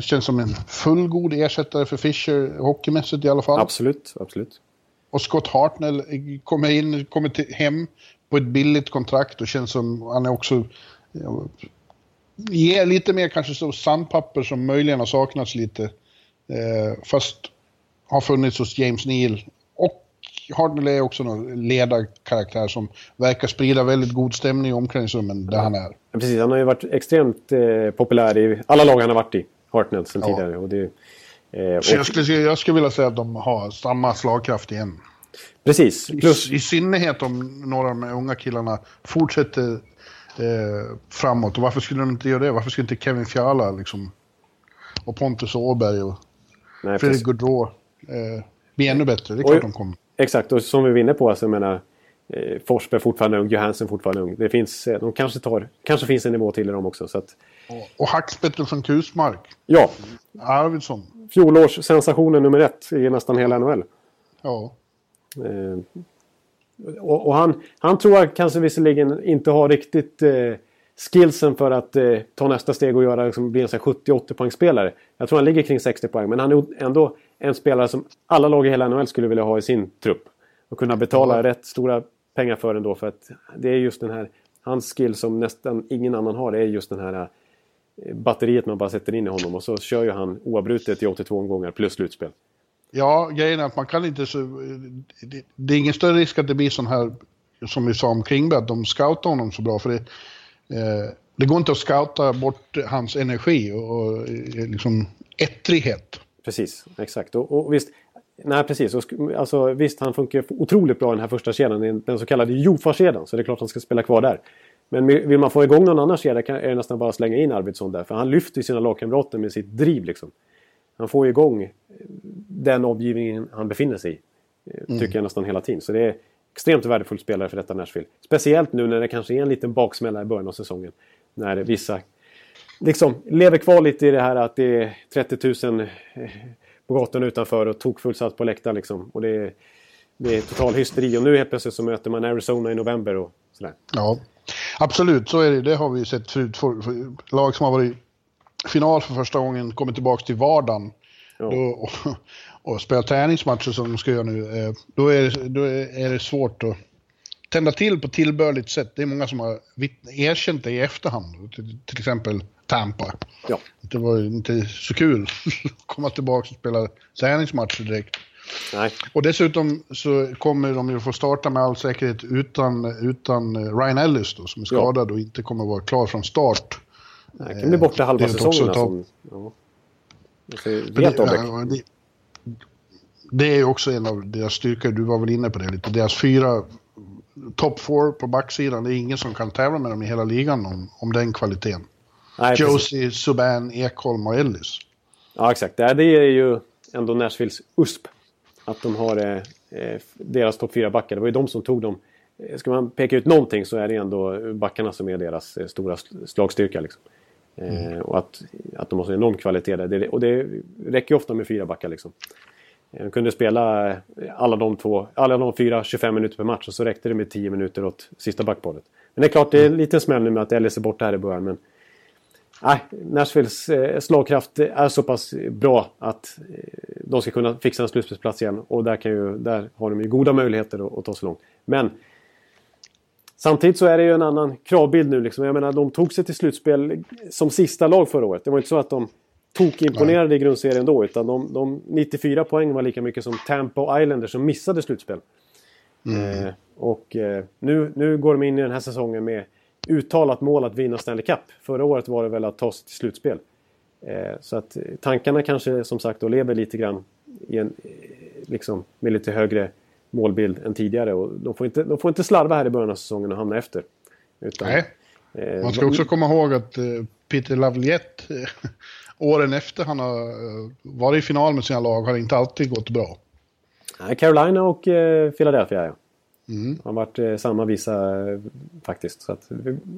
Speaker 2: Känns som en fullgod ersättare för Fischer, hockeymässigt i alla fall.
Speaker 1: absolut, absolut.
Speaker 2: Och Scott Hartnell kommer in, kommer till, hem på ett billigt kontrakt och känns som han är också... Ja, ger lite mer kanske så sandpapper som möjligen har saknats lite. Eh, fast har funnits hos James Neal. Och Hartnell är också någon ledarkaraktär som verkar sprida väldigt god stämning i omklädningsrummen där han är.
Speaker 1: Ja, precis, han har ju varit extremt eh, populär i alla lag han har varit i, Hartnell, sen ja. tidigare. Och det,
Speaker 2: eh, och... jag, skulle, jag skulle vilja säga att de har samma slagkraft igen.
Speaker 1: Precis.
Speaker 2: Plus... I, I synnerhet om några av de unga killarna fortsätter eh, framåt. Och varför skulle de inte göra det? Varför skulle inte Kevin Fiala liksom, och Pontus Åberg och Nej, Fredrik Gaudreau eh, bli ännu bättre? Det är klart och, de kommer.
Speaker 1: Exakt, och som vi var inne på, alltså, jag menar, eh, Forsberg fortfarande ung, Johansson fortfarande ung. Det finns, eh, de kanske, tar, kanske finns en nivå till i dem också. Så att...
Speaker 2: Och, Hackspettel från Kusmark.
Speaker 1: Ja.
Speaker 2: Arvidsson.
Speaker 1: Fjolårssensationen nummer ett i nästan hela NHL.
Speaker 2: Ja.
Speaker 1: Eh, och, och, han, han tror jag kanske visserligen inte har riktigt eh, skillsen för att eh, ta nästa steg och göra, liksom, bli en 70-80 poängspelare. Jag tror han ligger kring 60 poäng, men han är ändå en spelare som alla lag i hela NHL skulle vilja ha i sin trupp. Och kunna betala ja. rätt stora pengar för ändå, för att det är just den här, hans skill som nästan ingen annan har, det är just den här eh, batteriet man bara sätter in i honom och så kör ju han oavbrutet i 82 omgångar plus slutspel.
Speaker 2: Ja, grejen är att man kan inte så... Det, det är ingen större risk att det blir sån här, som vi sa om Klingberg, att de scoutar honom så bra. För det, eh, det går inte att scouta bort hans energi och, och liksom ettrighet.
Speaker 1: Precis, exakt. Och, och visst, nej precis. Och, alltså, visst, han funkar otroligt bra i den här första kedjan, den så kallade Jofa-kedjan. Så det är klart han ska spela kvar där. Men vill man få igång någon annan kedja är det nästan bara att slänga in Arvidsson där. För han lyfter sina lagkamrater med sitt driv liksom. Han får igång den omgivningen han befinner sig i. Eh, mm. Tycker jag nästan hela tiden. Så det är extremt värdefullt spelare för detta Nashville. Speciellt nu när det kanske är en liten baksmälla i början av säsongen. När vissa liksom lever kvar lite i det här att det är 30 000 eh, på gatan utanför och tokfullsatt på läktaren liksom. Och det är, det är total hysteri. Och nu helt plötsligt så möter man Arizona i november och sådär.
Speaker 2: Ja, absolut. Så är det. Det har vi sett förut. För, för lag som har varit final för första gången kommer tillbaka till vardagen. Ja. Då, och, och spelar träningsmatcher som de ska göra nu. Eh, då är, då är det svårt att tända till på tillbörligt sätt. Det är många som har erkänt det i efterhand. Till, till exempel Tampa.
Speaker 1: Ja.
Speaker 2: Det var inte så kul att komma tillbaka och spela träningsmatcher direkt.
Speaker 1: Nej.
Speaker 2: Och dessutom så kommer de ju få starta med all säkerhet utan, utan Ryan Ellis då, som är skadad ja. och inte kommer vara klar från start.
Speaker 1: Han kan bli borta halva säsongen. Som, ja. Helt
Speaker 2: det, det är också en av deras styrkor, du var väl inne på det lite. Deras fyra top four på backsidan, det är ingen som kan tävla med dem i hela ligan om, om den kvaliteten. Nej, Josie, Subban, Ekholm och Ellis.
Speaker 1: Ja, exakt. Det är ju ändå Nashvilles USP. Att de har eh, eh, deras topp fyra backar. Det var ju de som tog dem. Eh, ska man peka ut någonting så är det ändå backarna som är deras eh, stora slagstyrka. Liksom. Mm. Eh, och att, att de har så enorm kvalitet där. Det, och det räcker ju ofta med fyra backar liksom. De kunde spela alla de, två, alla de fyra 25 minuter per match och så räckte det med 10 minuter åt sista backparet. Men det är klart, det är en liten smäll nu med att Ellis är borta här i början. Men nej, Nashvilles eh, slagkraft är så pass bra att eh, de ska kunna fixa en slutspelsplats igen. Och där, kan ju, där har de ju goda möjligheter att, att ta sig långt. Men Samtidigt så är det ju en annan kravbild nu. Liksom. Jag menar, de tog sig till slutspel som sista lag förra året. Det var inte så att de tokimponerade i grundserien då. Utan de, de 94 poäng var lika mycket som Tampa och Islanders som missade slutspel. Mm. Eh, och eh, nu, nu går de in i den här säsongen med uttalat mål att vinna Stanley Cup. Förra året var det väl att ta sig till slutspel. Eh, så att tankarna kanske som sagt då lever lite grann i en, eh, liksom, med lite högre målbild än tidigare. Och de, får inte, de får inte slarva här i början av säsongen och hamna efter.
Speaker 2: Utan, Nej. Eh, Man ska också komma ihåg att eh, Peter Lavliette eh, åren efter han har eh, varit i final med sina lag har inte alltid gått bra.
Speaker 1: Carolina och eh, Philadelphia ja. Mm. har varit eh, samma visa eh, faktiskt. Så att,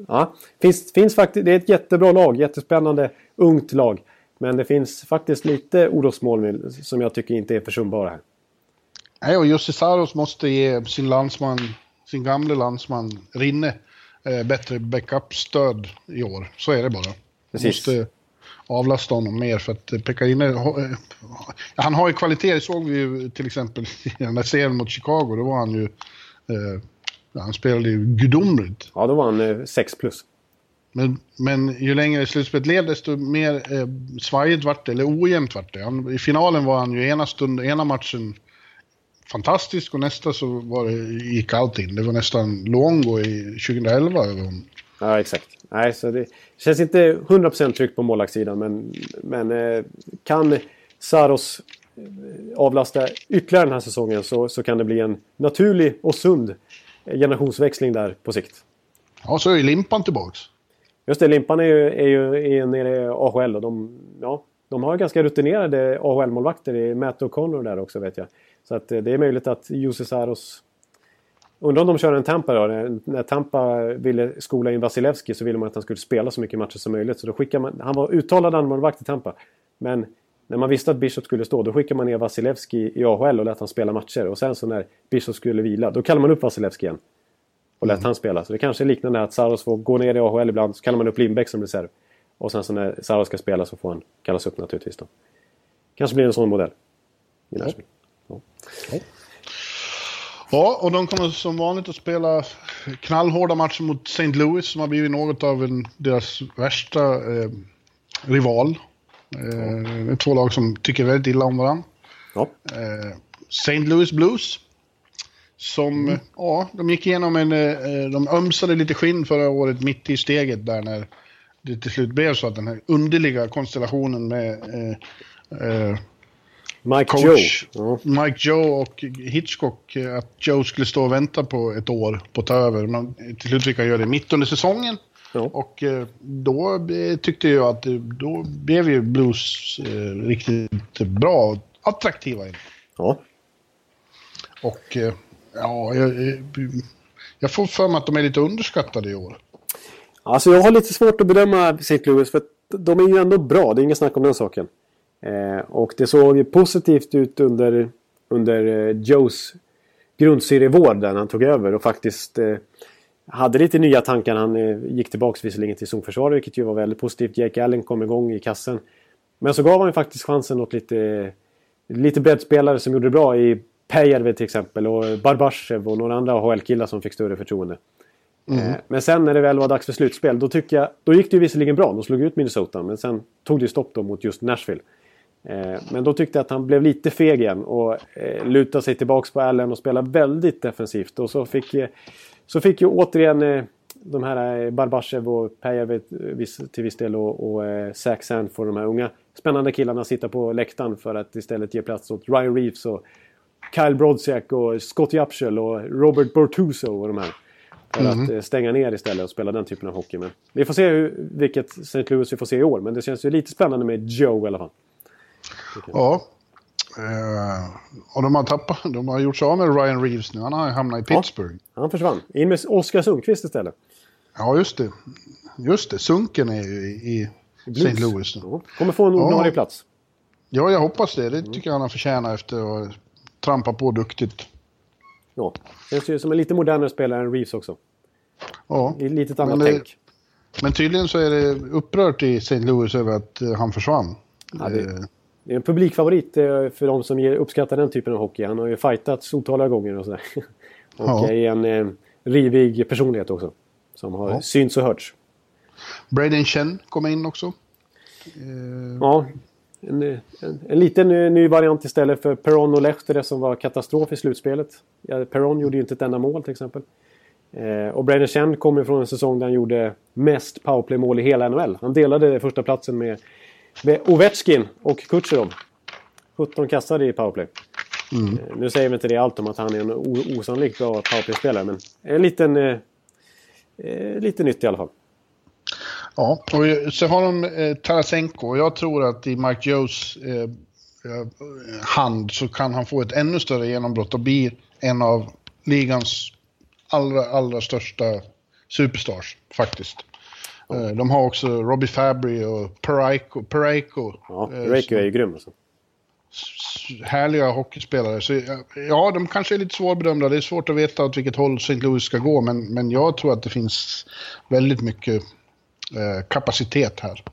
Speaker 1: ja, finns, finns faktiskt, det är ett jättebra lag, jättespännande, ungt lag. Men det finns faktiskt lite orosmål som jag tycker inte är försumbara här.
Speaker 2: Nej, och Jussi Saros måste ge sin landsman, sin gamle landsman Rinne, eh, bättre backup-stöd i år. Så är det bara. Precis. Måste avlasta honom mer för att Pekka Rinne, eh, han har ju kvalitet, det såg vi ju till exempel i den där serien mot Chicago, då var han ju, eh, han spelade ju gudomligt.
Speaker 1: Ja, då var han 6 eh, plus.
Speaker 2: Men, men ju längre slutspelet led desto mer eh, svajigt vart det, eller ojämnt vart det. Han, I finalen var han ju ena, stund, ena matchen fantastisk och nästa så var det, gick allt in. Det var nästan Luongo i 2011.
Speaker 1: Ja, exakt. Nej, så det känns inte 100% tryck på målvaktssidan men, men eh, kan Saros eh, avlasta ytterligare den här säsongen så, så kan det bli en naturlig och sund generationsväxling där på sikt.
Speaker 2: Ja, så är Limpan tillbaks.
Speaker 1: Just det, Limpan är ju, är ju är nere i AHL och de, ja, de har ganska rutinerade AHL-målvakter i Matt O'Connor där också vet jag. Så att eh, det är möjligt att Jussi Saros... Undrar om de kör en Tampa då? När Tampa ville skola in Vasilevski så ville man att han skulle spela så mycket matcher som möjligt. Så då skickar man... Han var uttalad andmålvakt i Tampa. Men när man visste att Bishop skulle stå då skickade man ner Vasilevski i AHL och lät han spela matcher. Och sen så när Bishop skulle vila då kallade man upp Vasilevski igen. Och lät mm. han spela. Så det kanske är liknande att Saros får gå ner i AHL ibland så kallar man upp Lindbäck som reserv. Och sen så när Saros ska spela så får han kallas upp naturligtvis då. Kanske blir en sån modell. I ja.
Speaker 2: Ja. Ja, och de kommer som vanligt att spela knallhårda matcher mot St. Louis som har blivit något av en, deras värsta eh, rival. Eh, det är två lag som tycker väldigt illa om varandra. Ja. Eh, St. Louis Blues. Som, mm. ja, de gick igenom en, eh, de ömsade lite skinn förra året mitt i steget där när det till slut blev så att den här underliga konstellationen med eh, eh,
Speaker 1: Mike coach, Joe.
Speaker 2: Ja. Mike Joe och Hitchcock, eh, att Joe skulle stå och vänta på ett år på att ta över. Men till slut fick han göra det mitt under säsongen. Ja. Och eh, då tyckte jag att då blev ju Blues eh, riktigt bra och attraktiva. Ja. Och ja, jag, jag får för mig att de är lite underskattade i år.
Speaker 1: Alltså jag har lite svårt att bedöma St. Louis för de är ju ändå bra, det är inget snack om den saken. Eh, och det såg positivt ut under, under eh, Joes grundserievår där han tog över och faktiskt eh, hade lite nya tankar. Han gick tillbaks visserligen till zonförsvar vilket ju var väldigt positivt. Jake Allen kom igång i kassen. Men så gav han ju faktiskt chansen åt lite, lite breddspelare som gjorde det bra i Päijärvi till exempel och Barbashev och några andra AHL-killar som fick större förtroende. Mm. Men sen när det väl var dags för slutspel, då, tycker jag, då gick det ju visserligen bra. De slog ut Minnesota, men sen tog det stopp då mot just Nashville. Eh, men då tyckte jag att han blev lite feg igen och eh, lutade sig tillbaks på Allen och spelade väldigt defensivt. Och så fick, så fick ju återigen de här Barbashev och Pejev till viss del och, och Zach Sanford, de här unga spännande killarna, sitta på läktaren för att istället ge plats åt Ryan Reeves och Kyle Brodziak och Scott Japsel och Robert Bortuso och de här. För mm. att eh, stänga ner istället och spela den typen av hockey. Men vi får se hur, vilket St. Louis vi får se i år. Men det känns ju lite spännande med Joe i alla fall.
Speaker 2: Ja. Uh, och de har tappat, de har gjort sig av med Ryan Reeves nu. Han har hamnat i Pittsburgh.
Speaker 1: Ja, han försvann. In med Oskar Sundqvist istället.
Speaker 2: Ja, just det. Just det, Sunken är ju i, i St. Louis nu. Ja.
Speaker 1: Kommer få en ordinarie ja. plats.
Speaker 2: Ja, jag hoppas det. Det tycker jag han har förtjänat efter att trampa på duktigt.
Speaker 1: Ja, känns ju som en lite modernare spelare än Reeves också.
Speaker 2: Ja.
Speaker 1: I lite annat tänk.
Speaker 2: Men tydligen så är det upprört i St. Louis över att uh, han försvann. Ja, det,
Speaker 1: eh. Det, är en publikfavorit uh, för de som uppskattar den typen av hockey. Han har ju fightats otaliga gånger och sådär. och ja. är en uh, rivig personlighet också. Som har ja. synts och hörts.
Speaker 2: Braden Chen kommer in också.
Speaker 1: Ja, en, en, en liten eh, ny variant istället för Peron och Lehtere som var katastrof i slutspelet. Ja, Peron gjorde ju inte ett enda mål till exempel. Eh, och Brandon Chen kommer från en säsong där han gjorde mest powerplay-mål i hela NHL. Han delade första platsen med, med Ovechkin och Kutjerov. 17 kassade i powerplay. Mm. Eh, nu säger vi inte det allt om att han är en osannolikt bra powerplay-spelare men en liten... Eh, eh, lite nytt i alla fall.
Speaker 2: Ja, och så har de eh, Tarasenko jag tror att i Mike Joes eh, eh, hand så kan han få ett ännu större genombrott och bli en av ligans allra, allra största superstars faktiskt. Eh, de har också Robbie Fabry och Paraiko. Paraiko
Speaker 1: ja, Paraiko är ju grym alltså.
Speaker 2: Härliga hockeyspelare. Så, ja, de kanske är lite svårbedömda. Det är svårt att veta åt vilket håll St. Louis ska gå, men, men jag tror att det finns väldigt mycket Eh, kapacitet här.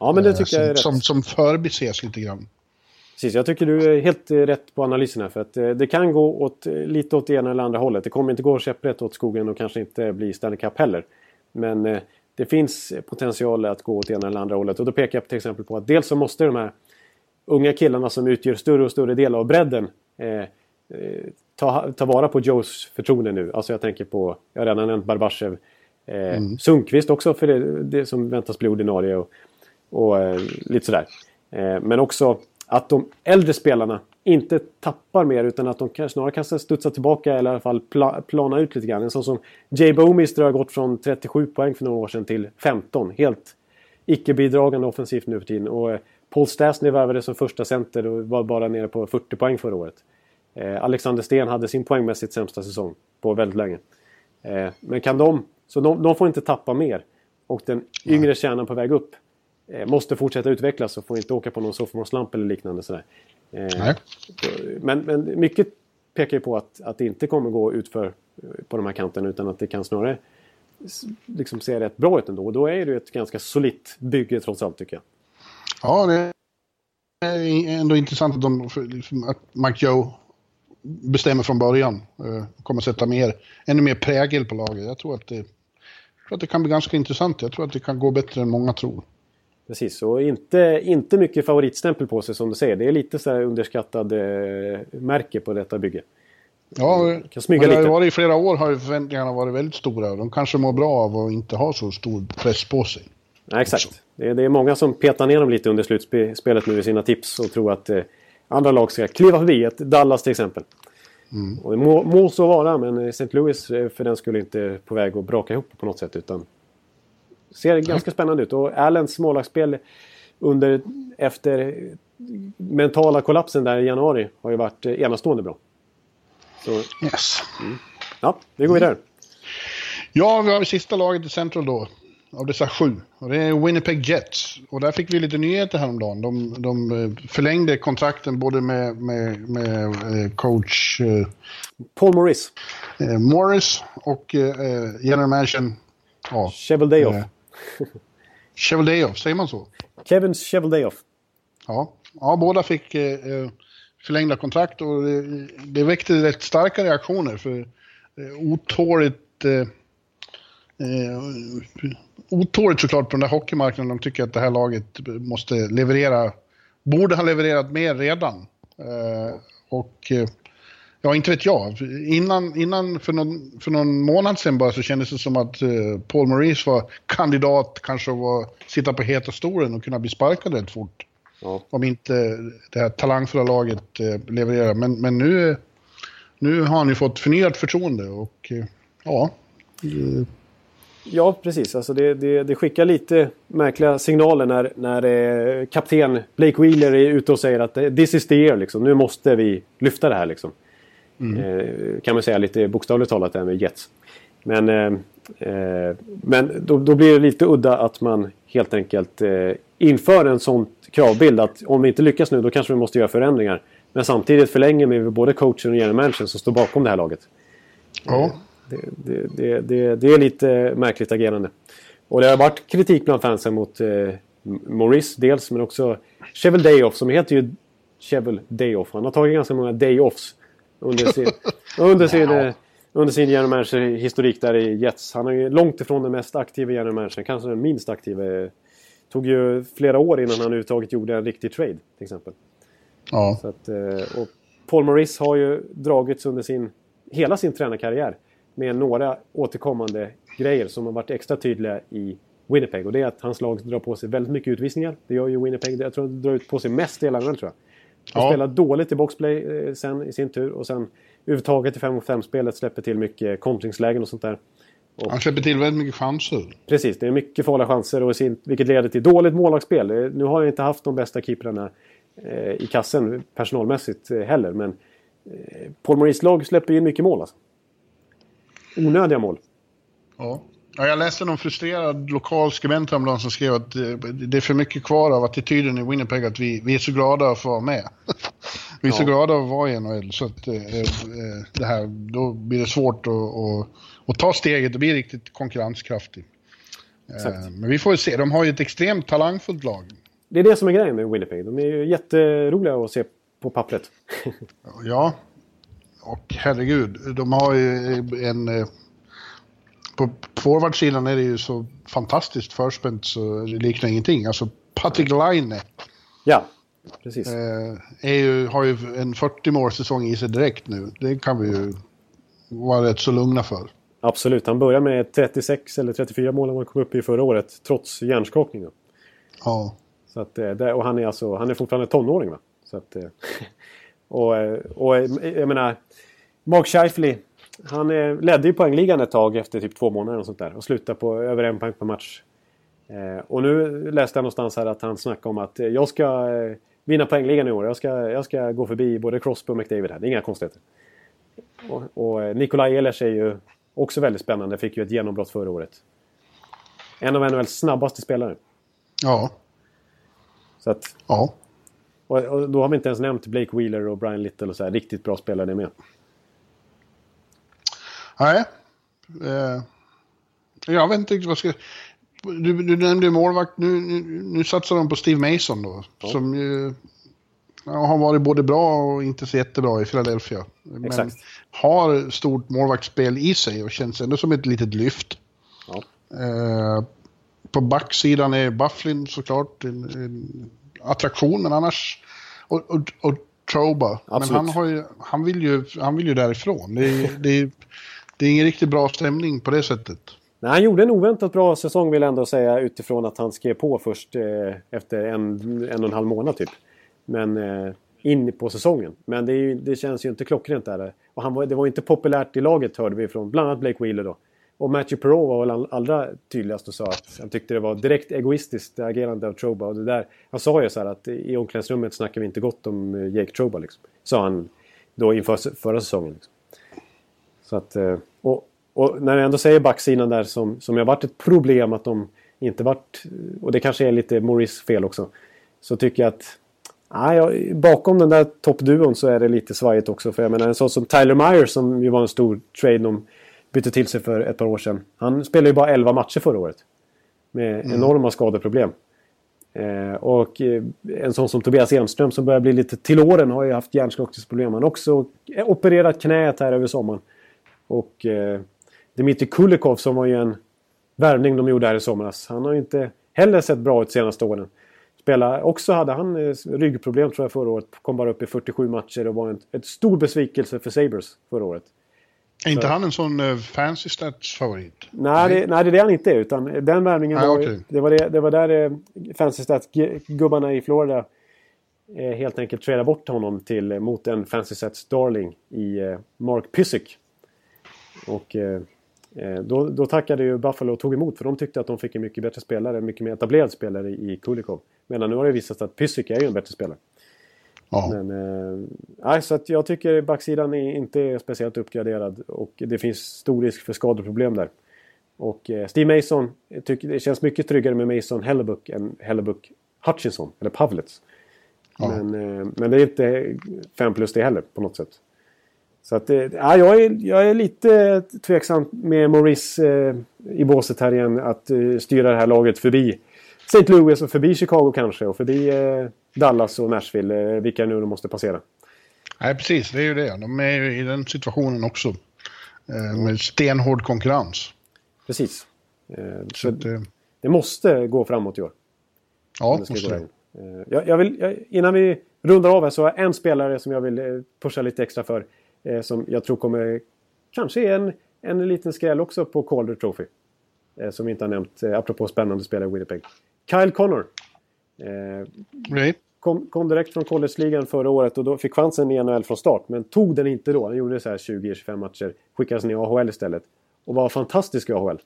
Speaker 1: Ja, men det tycker som, jag är rätt.
Speaker 2: Som, som förbises lite grann.
Speaker 1: Precis, jag tycker du är helt eh, rätt på analysen här. För att eh, det kan gå åt, lite åt det ena eller andra hållet. Det kommer inte gå käpprätt åt skogen och kanske inte bli Stanley Cup heller. Men det finns potential att gå åt ena eller andra hållet. Och då pekar jag till exempel på att dels så måste de här unga killarna som utgör större och större del av bredden eh, eh, ta, ta vara på Joes förtroende nu. Alltså jag tänker på, jag har redan nämnt Barbashev. Eh, mm. Sundqvist också för det, det, som väntas bli ordinarie och, och eh, lite sådär. Eh, men också att de äldre spelarna inte tappar mer utan att de snarare kan studsa tillbaka eller i alla fall pla, plana ut lite grann. En sån som Jay Bowmister har gått från 37 poäng för några år sedan till 15. Helt icke-bidragande offensivt nu för tiden. Och eh, Paul Stastny värvade som första center och var bara nere på 40 poäng förra året. Eh, Alexander Sten hade sin poängmässigt sämsta säsong på väldigt länge. Eh, men kan de... Så de, de, får inte tappa mer. Och den yngre kärnan på väg upp eh, måste fortsätta utvecklas och får inte åka på någon sophomore-slump eller liknande. Sådär. Eh, men, men mycket pekar ju på att, att det inte kommer gå ut för på de här kanterna utan att det kan snarare liksom se rätt bra ut ändå. Och då är det ett ganska solitt bygge trots allt tycker jag.
Speaker 2: Ja, det är ändå intressant att, de, att Mike Joe bestämmer från början. Uh, kommer sätta mer, ännu mer prägel på laget. Jag tror, att det, jag tror att det kan bli ganska intressant. Jag tror att det kan gå bättre än många tror.
Speaker 1: Precis, och inte, inte mycket favoritstämpel på sig som du säger. Det är lite så här underskattad eh, märke på detta bygge.
Speaker 2: Ja, kan smyga men det har varit i flera år har förväntningarna varit väldigt stora. De kanske mår bra av att inte ha så stor press på sig.
Speaker 1: Ja, exakt. Det är, det är många som petar ner dem lite under slutspelet nu i sina tips och tror att eh, andra lag ska kliva förbi. Ett Dallas till exempel. Mm. Och det må, må så vara, men St. Louis är för den skulle inte på väg att braka ihop på något sätt. Utan ser ganska spännande ut. Och Allens målvaktsspel under, efter mentala kollapsen där i januari har ju varit enastående bra.
Speaker 2: Så, yes.
Speaker 1: Mm. Ja, vi går vidare.
Speaker 2: Ja, vi har det sista laget i Central då. Av dessa sju. Och det är Winnipeg Jets. Och där fick vi lite nyheter häromdagen. De, de eh, förlängde kontrakten både med, med, med eh, coach... Eh,
Speaker 1: Paul Morris.
Speaker 2: Morris och general manager...
Speaker 1: Ja, Cheveldayoff.
Speaker 2: Cheveldayoff, säger man så?
Speaker 1: Kevin Cheveldayoff.
Speaker 2: Ja. ja, båda fick eh, förlängda kontrakt och det, det väckte rätt starka reaktioner för eh, otåligt... Eh, eh, otåligt såklart på den där hockeymarknaden. De tycker att det här laget måste leverera, borde ha levererat mer redan. Eh, och eh, Ja, inte vet jag. Innan, innan för, någon, för någon månad sedan bara så kändes det som att uh, Paul Maurice var kandidat kanske att vara, sitta på heta stolen och kunna bli sparkad rätt fort. Ja. Om inte det här talangfulla laget uh, levererar. Men, men nu, nu har han ju fått förnyat förtroende och uh, ja.
Speaker 1: Ja, precis. Alltså det, det, det, skickar lite märkliga signaler när, när eh, kapten Blake Wheeler är ute och säger att this is the year. Liksom. Nu måste vi lyfta det här. Liksom. Mm. Eh, kan man säga lite bokstavligt talat det här med Jets. Men, eh, eh, men då, då, blir det lite udda att man helt enkelt eh, inför en sån kravbild att om vi inte lyckas nu då kanske vi måste göra förändringar. Men samtidigt förlänger vi både coachen och general managern som står bakom det här laget.
Speaker 2: Ja.
Speaker 1: Det, det, det, det, är lite märkligt agerande. Och det har varit kritik bland fansen mot eh, Maurice dels, men också Chevel Dayoff som heter ju Chevel Dayoff. Han har tagit ganska många day-offs under sin, under sin, ja. under sin general manager-historik där i Jets. Han är långt ifrån den mest aktiva general managern, kanske den minst aktiva. Det tog ju flera år innan han överhuvudtaget gjorde en riktig trade, till exempel.
Speaker 2: Ja.
Speaker 1: Så att, eh, och Paul Maurice har ju dragits under sin, hela sin tränarkarriär med några återkommande grejer som har varit extra tydliga i Winnipeg. Och det är att hans lag drar på sig väldigt mycket utvisningar. Det gör ju Winnipeg. Jag tror att de drar ut på sig mest i hela tror jag. De ja. spelar dåligt i boxplay eh, sen i sin tur och sen överhuvudtaget i 5 5 spelet släpper till mycket kontringslägen och sånt där. Och,
Speaker 2: Han släpper till väldigt mycket chanser.
Speaker 1: Precis, det är mycket farliga chanser och sin, vilket leder till dåligt målvaktsspel. Eh, nu har jag inte haft de bästa keeprarna eh, i kassen personalmässigt eh, heller men eh, Paul Maurice lag släpper in mycket mål alltså. Onödiga mål.
Speaker 2: Ja. Ja, jag läste någon frustrerad lokal skribent häromdagen som skrev att det är för mycket kvar av attityden i Winnipeg att vi, vi är så glada att få vara med. vi är ja. så glada att vara i NHL så att eh, eh, det här, då blir det svårt att, att, att ta steget och bli riktigt konkurrenskraftig. Eh, men vi får ju se, de har ju ett extremt talangfullt lag.
Speaker 1: Det är det som är grejen med Winnipeg. De är ju jätteroliga att se på pappret.
Speaker 2: ja, och herregud, de har ju en eh, på forwardsidan är det ju så fantastiskt förspänt så det liknar ingenting. Alltså Patrik Laine.
Speaker 1: Ja, Precis.
Speaker 2: Eh, är ju, har ju en 40 målsäsong i sig direkt nu. Det kan vi ju vara rätt så lugna för.
Speaker 1: Absolut, han börjar med 36 eller 34 mål han kom upp i förra året, trots hjärnskakning.
Speaker 2: Ja.
Speaker 1: Så att, eh, och han är, alltså, han är fortfarande tonåring. Va? Så att, eh, och, eh, och jag menar, Mark Scheifele, han ledde ju poängligan ett tag efter typ två månader och sånt där. Och slutade på över en poäng per match. Och nu läste jag någonstans här att han snackade om att jag ska vinna poängligan i år. Jag ska, jag ska gå förbi både Crosby och McDavid här. Det är inga konstigheter. Och, och Nikolaj Ehlers är ju också väldigt spännande. Fick ju ett genombrott förra året. En av NHLs snabbaste spelare.
Speaker 2: Ja.
Speaker 1: Så att,
Speaker 2: ja.
Speaker 1: Och, och, då har vi inte ens nämnt Blake Wheeler och Brian Little och så här. Riktigt bra spelare det med.
Speaker 2: Nej. Eh, jag vet inte riktigt vad jag ska... Du, du nämnde målvakt. Nu, nu, nu satsar de på Steve Mason då. Ja. Som ju ja, har varit både bra och inte så jättebra i Philadelphia.
Speaker 1: Exakt. Men
Speaker 2: har stort målvaktsspel i sig och känns ändå som ett litet lyft.
Speaker 1: Ja.
Speaker 2: Eh, på backsidan är Bufflin såklart en, en attraktion, men annars... Och, och, och Troba. Men han, har ju, han, vill ju, han vill ju därifrån. Det, det, det är ingen riktigt bra stämning på det sättet.
Speaker 1: Nej, han gjorde en oväntat bra säsong vill jag ändå säga utifrån att han skrev på först eh, efter en, en och en halv månad typ. Men eh, in på säsongen. Men det, ju, det, känns ju inte klockrent där. Och han var, det var inte populärt i laget hörde vi från bland annat Blake Wheeler då. Och Matthew Perreault var väl allra tydligast och sa att han tyckte det var direkt egoistiskt agerande av Troba. Och det där, han sa ju så här att i omklädningsrummet snackar vi inte gott om eh, Jake Troba liksom. Sa han då inför förra säsongen. Liksom. Så att, eh, och, och när jag ändå säger backsidan där som, som har varit ett problem att de inte varit... Och det kanske är lite Maurice fel också. Så tycker jag att... Nej, bakom den där toppduon så är det lite svajigt också. För jag menar en sån som Tyler Myers som ju var en stor trade de bytte till sig för ett par år sedan. Han spelade ju bara 11 matcher förra året. Med mm. enorma skadeproblem. Eh, och eh, en sån som Tobias Enström som börjar bli lite till åren har ju haft hjärnskakningsproblem. Han har också opererat knät här över sommaren. Och eh, Dmitrij Kulikov som var ju en värvning de gjorde här i somras. Han har ju inte heller sett bra ut senaste åren. Spela, också hade han eh, ryggproblem tror jag förra året. Kom bara upp i 47 matcher och var en ett stor besvikelse för Sabres förra året.
Speaker 2: Är inte han en sån uh, fancy stats-favorit?
Speaker 1: Nej, det, nej, det är han inte är. Utan den värvningen var,
Speaker 2: okay.
Speaker 1: det, var det, det var där uh, fancy stats-gubbarna i Florida uh, helt enkelt tradade bort honom till, uh, mot en fancy stats-darling i Mark Pysyk. Och då, då tackade ju Buffalo och tog emot för de tyckte att de fick en mycket bättre spelare, en mycket mer etablerad spelare i Kulikov. Medan nu har det visat sig att Pysyk är ju en bättre spelare.
Speaker 2: Ja.
Speaker 1: Men, eh, så att jag tycker backsidan är inte är speciellt uppgraderad och det finns stor risk för skadeproblem där. Och eh, Steve Mason, tycker, det känns mycket tryggare med Mason Hellebuck än Hellebuck Hutchinson, eller Pavlets. Ja. Men, eh, men det är inte 5 plus det heller på något sätt. Så att, ja, jag, är, jag är lite tveksam med Maurice eh, i båset här igen att eh, styra det här laget förbi St. Louis och förbi Chicago kanske och förbi eh, Dallas och Nashville, eh, vilka nu de måste passera.
Speaker 2: Nej, precis, det är ju det. De är ju i den situationen också. Eh, med stenhård konkurrens.
Speaker 1: Precis. Eh, så det, det måste gå framåt i år.
Speaker 2: Ja, det måste det.
Speaker 1: Eh, jag, jag vill, jag, innan vi rundar av här så har jag en spelare som jag vill pusha lite extra för. Eh, som jag tror kommer kanske är en, en liten skräll också på Calder Trophy. som vi inte har nämnt, apropå spännande spelare i Winnipeg. Kyle Connor.
Speaker 2: Eh, right.
Speaker 1: kom, kom, direkt från college-ligan förra året och då fick chansen i NHL från start. Men tog den inte då. Han gjorde så här 20-25 matcher. Skickades ner i AHL istället. Och var fantastisk i AHL.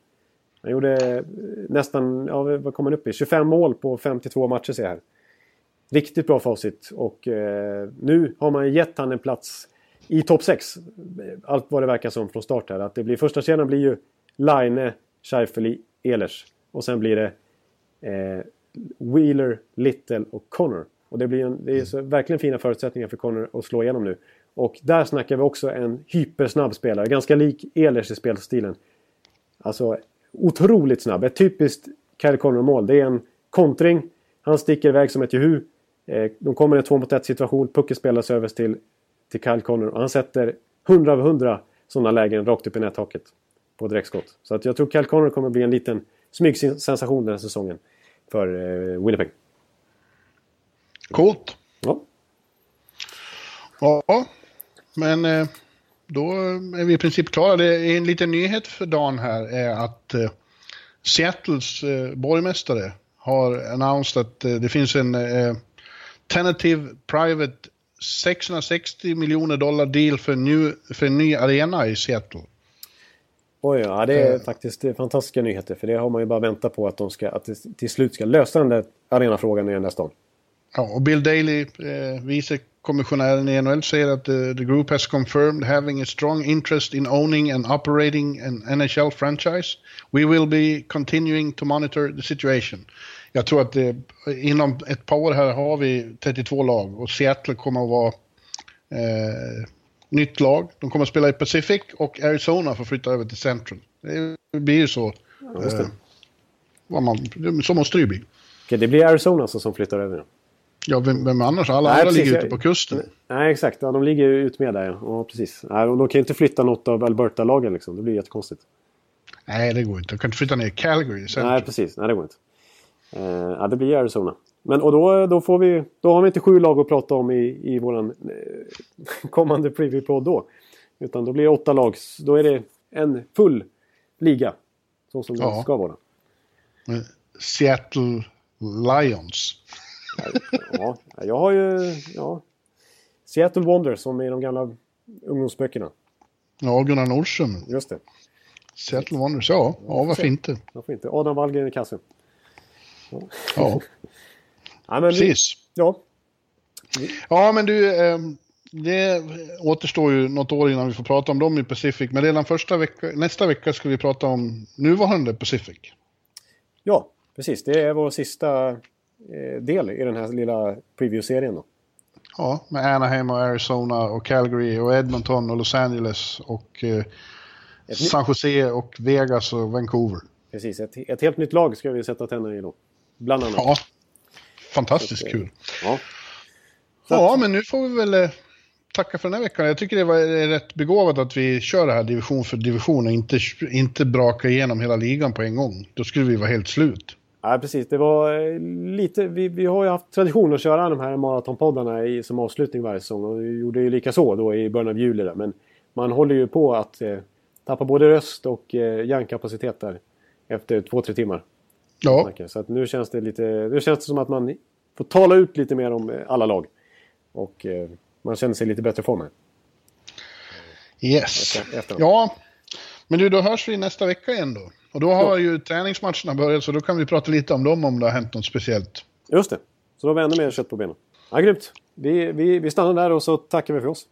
Speaker 1: Han gjorde eh, nästan, ja vad kom han upp i? 25 mål på 52 matcher ser jag här. Riktigt bra facit och eh, nu har man gett han en plats i topp 6. Allt vad det verkar som från start här. Att det blir, första kedjan blir ju Line, Scheifele, Ehlers. Och sen blir det eh, Wheeler, Little och Connor. Och det, blir en, det är så, verkligen fina förutsättningar för Connor att slå igenom nu. Och där snackar vi också en hypersnabb spelare. Ganska lik Ehlers i spelstilen. Alltså otroligt snabb. Ett typiskt Kyle Connor-mål. Det är en kontring. Han sticker iväg som ett jehu. Eh, de kommer i en två mot ett situation. Pucken spelas över till, till Kyle Connor. Och han sätter 100 av 100 sådana lägen rakt upp i nättaket. På direktskott. Så att jag tror Kyle Connor kommer bli en liten smygsensation den här säsongen för eh, Winnipeg.
Speaker 2: Coolt. Ja, men eh, då är vi i princip klara. Det är en liten nyhet för dagen här är att eh, Seattles borgmästare har annonsat att det finns en tentative private 660 miljoner dollar deal för, new, för en ny arena i Seattle.
Speaker 1: Oj, ja, det är faktiskt fantastiska nyheter. För det har man ju bara väntat på att de ska, att till slut ska lösa den där arenafrågan i den där stan.
Speaker 2: Ja, och Bill Daley, eh, vice kommissionären i NHL, säger att the, the group has confirmed having a strong interest in owning and operating an NHL franchise. We will be continuing to monitor the situation. Jag tror att det, inom ett par år här har vi 32 lag och Seattle kommer att vara eh, nytt lag. De kommer att spela i Pacific och Arizona får flytta över till Central. Det blir ju så. Ja, eh, man, så måste det ju bli.
Speaker 1: Okej, det blir Arizona som flyttar över.
Speaker 2: Ja, vem, vem annars? Alla Nej, andra precis, ligger ute på kusten.
Speaker 1: Nej, exakt. Ja, de ligger ut med där. Ja, precis. Nej, de kan ju inte flytta något av Alberta-lagen liksom. Det blir jättekonstigt.
Speaker 2: Nej, det går inte. De kan inte flytta ner Calgary.
Speaker 1: Central. Nej, precis. Nej, det går inte. Uh, ja, det blir Arizona. Men och då, då, får vi, då har vi inte sju lag att prata om i, i våran eh, kommande preview-podd då. Utan då blir det åtta lag. Då är det en full liga. Så som ja. det ska vara.
Speaker 2: Seattle Lions.
Speaker 1: ja, jag har ju... Ja, Seattle Wonders som i de gamla ungdomsböckerna.
Speaker 2: Ja, Gunnar Nordström.
Speaker 1: Just det.
Speaker 2: Seattle Wonders, ja. Ja, varför inte?
Speaker 1: Varför inte? Adam Wallgren i kassen.
Speaker 2: Ja. ja. ja Precis.
Speaker 1: Vi, ja.
Speaker 2: Ja, men du, eh, det återstår ju något år innan vi får prata om dem i Pacific. Men redan första vecka, nästa vecka ska vi prata om nuvarande Pacific.
Speaker 1: Ja, precis. Det är vår sista eh, del i den här lilla preview-serien. Då.
Speaker 2: Ja, med Anaheim och Arizona och Calgary och Edmonton och Los Angeles och eh, San Jose och Vegas och Vancouver.
Speaker 1: Precis, ett, ett helt nytt lag ska vi sätta tänderna i då. Bland annat.
Speaker 2: Ja, fantastiskt kul. Ja. ja, men nu får vi väl eh, tacka för den här veckan. Jag tycker det var rätt begåvat att vi kör det här division för division och inte, inte braka igenom hela ligan på en gång. Då skulle vi vara helt slut.
Speaker 1: Ja, precis. Det var eh, lite... Vi, vi har ju haft tradition att köra de här maratonpoddarna i, som avslutning varje säsong. Och vi gjorde ju lika så då i början av juli. Där. Men man håller ju på att eh, tappa både röst och eh, hjärnkapacitet där. Efter två, tre timmar.
Speaker 2: Ja.
Speaker 1: Så att nu känns det lite... Nu känns det som att man får tala ut lite mer om eh, alla lag. Och eh, man känner sig lite bättre form här.
Speaker 2: Yes. Efter, efter ja. Men du, då hörs vi nästa vecka igen då. Och då har ja. ju träningsmatcherna börjat så då kan vi prata lite om dem om det har hänt något speciellt.
Speaker 1: Just det. Så då har vi ännu mer kött på benen. Ja, grymt. Vi, vi, vi stannar där och så tackar vi för oss.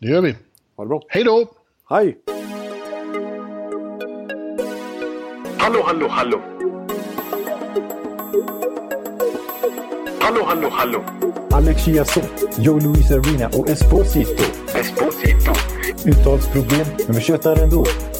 Speaker 2: Det gör vi.
Speaker 1: Ha det bra.
Speaker 2: Hej då!
Speaker 1: Hej!
Speaker 5: Hallå, hallå, hallå! Hallå, hallå, hallå!
Speaker 6: Alex Chiazot, Joe Luis Arena och Esposito.
Speaker 5: Esposito.
Speaker 6: Uttalsproblem, men vi tjötar ändå.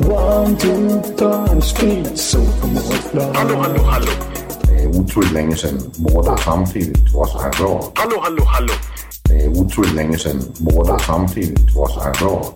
Speaker 6: One, two, three, speed, so
Speaker 5: Hallå, hallå, hallå!
Speaker 7: Det är otroligt länge sedan båda samtidigt var så här bra.
Speaker 5: Hallå, hallå, hallå!
Speaker 7: Det är otroligt länge sedan båda samtidigt var så här bra.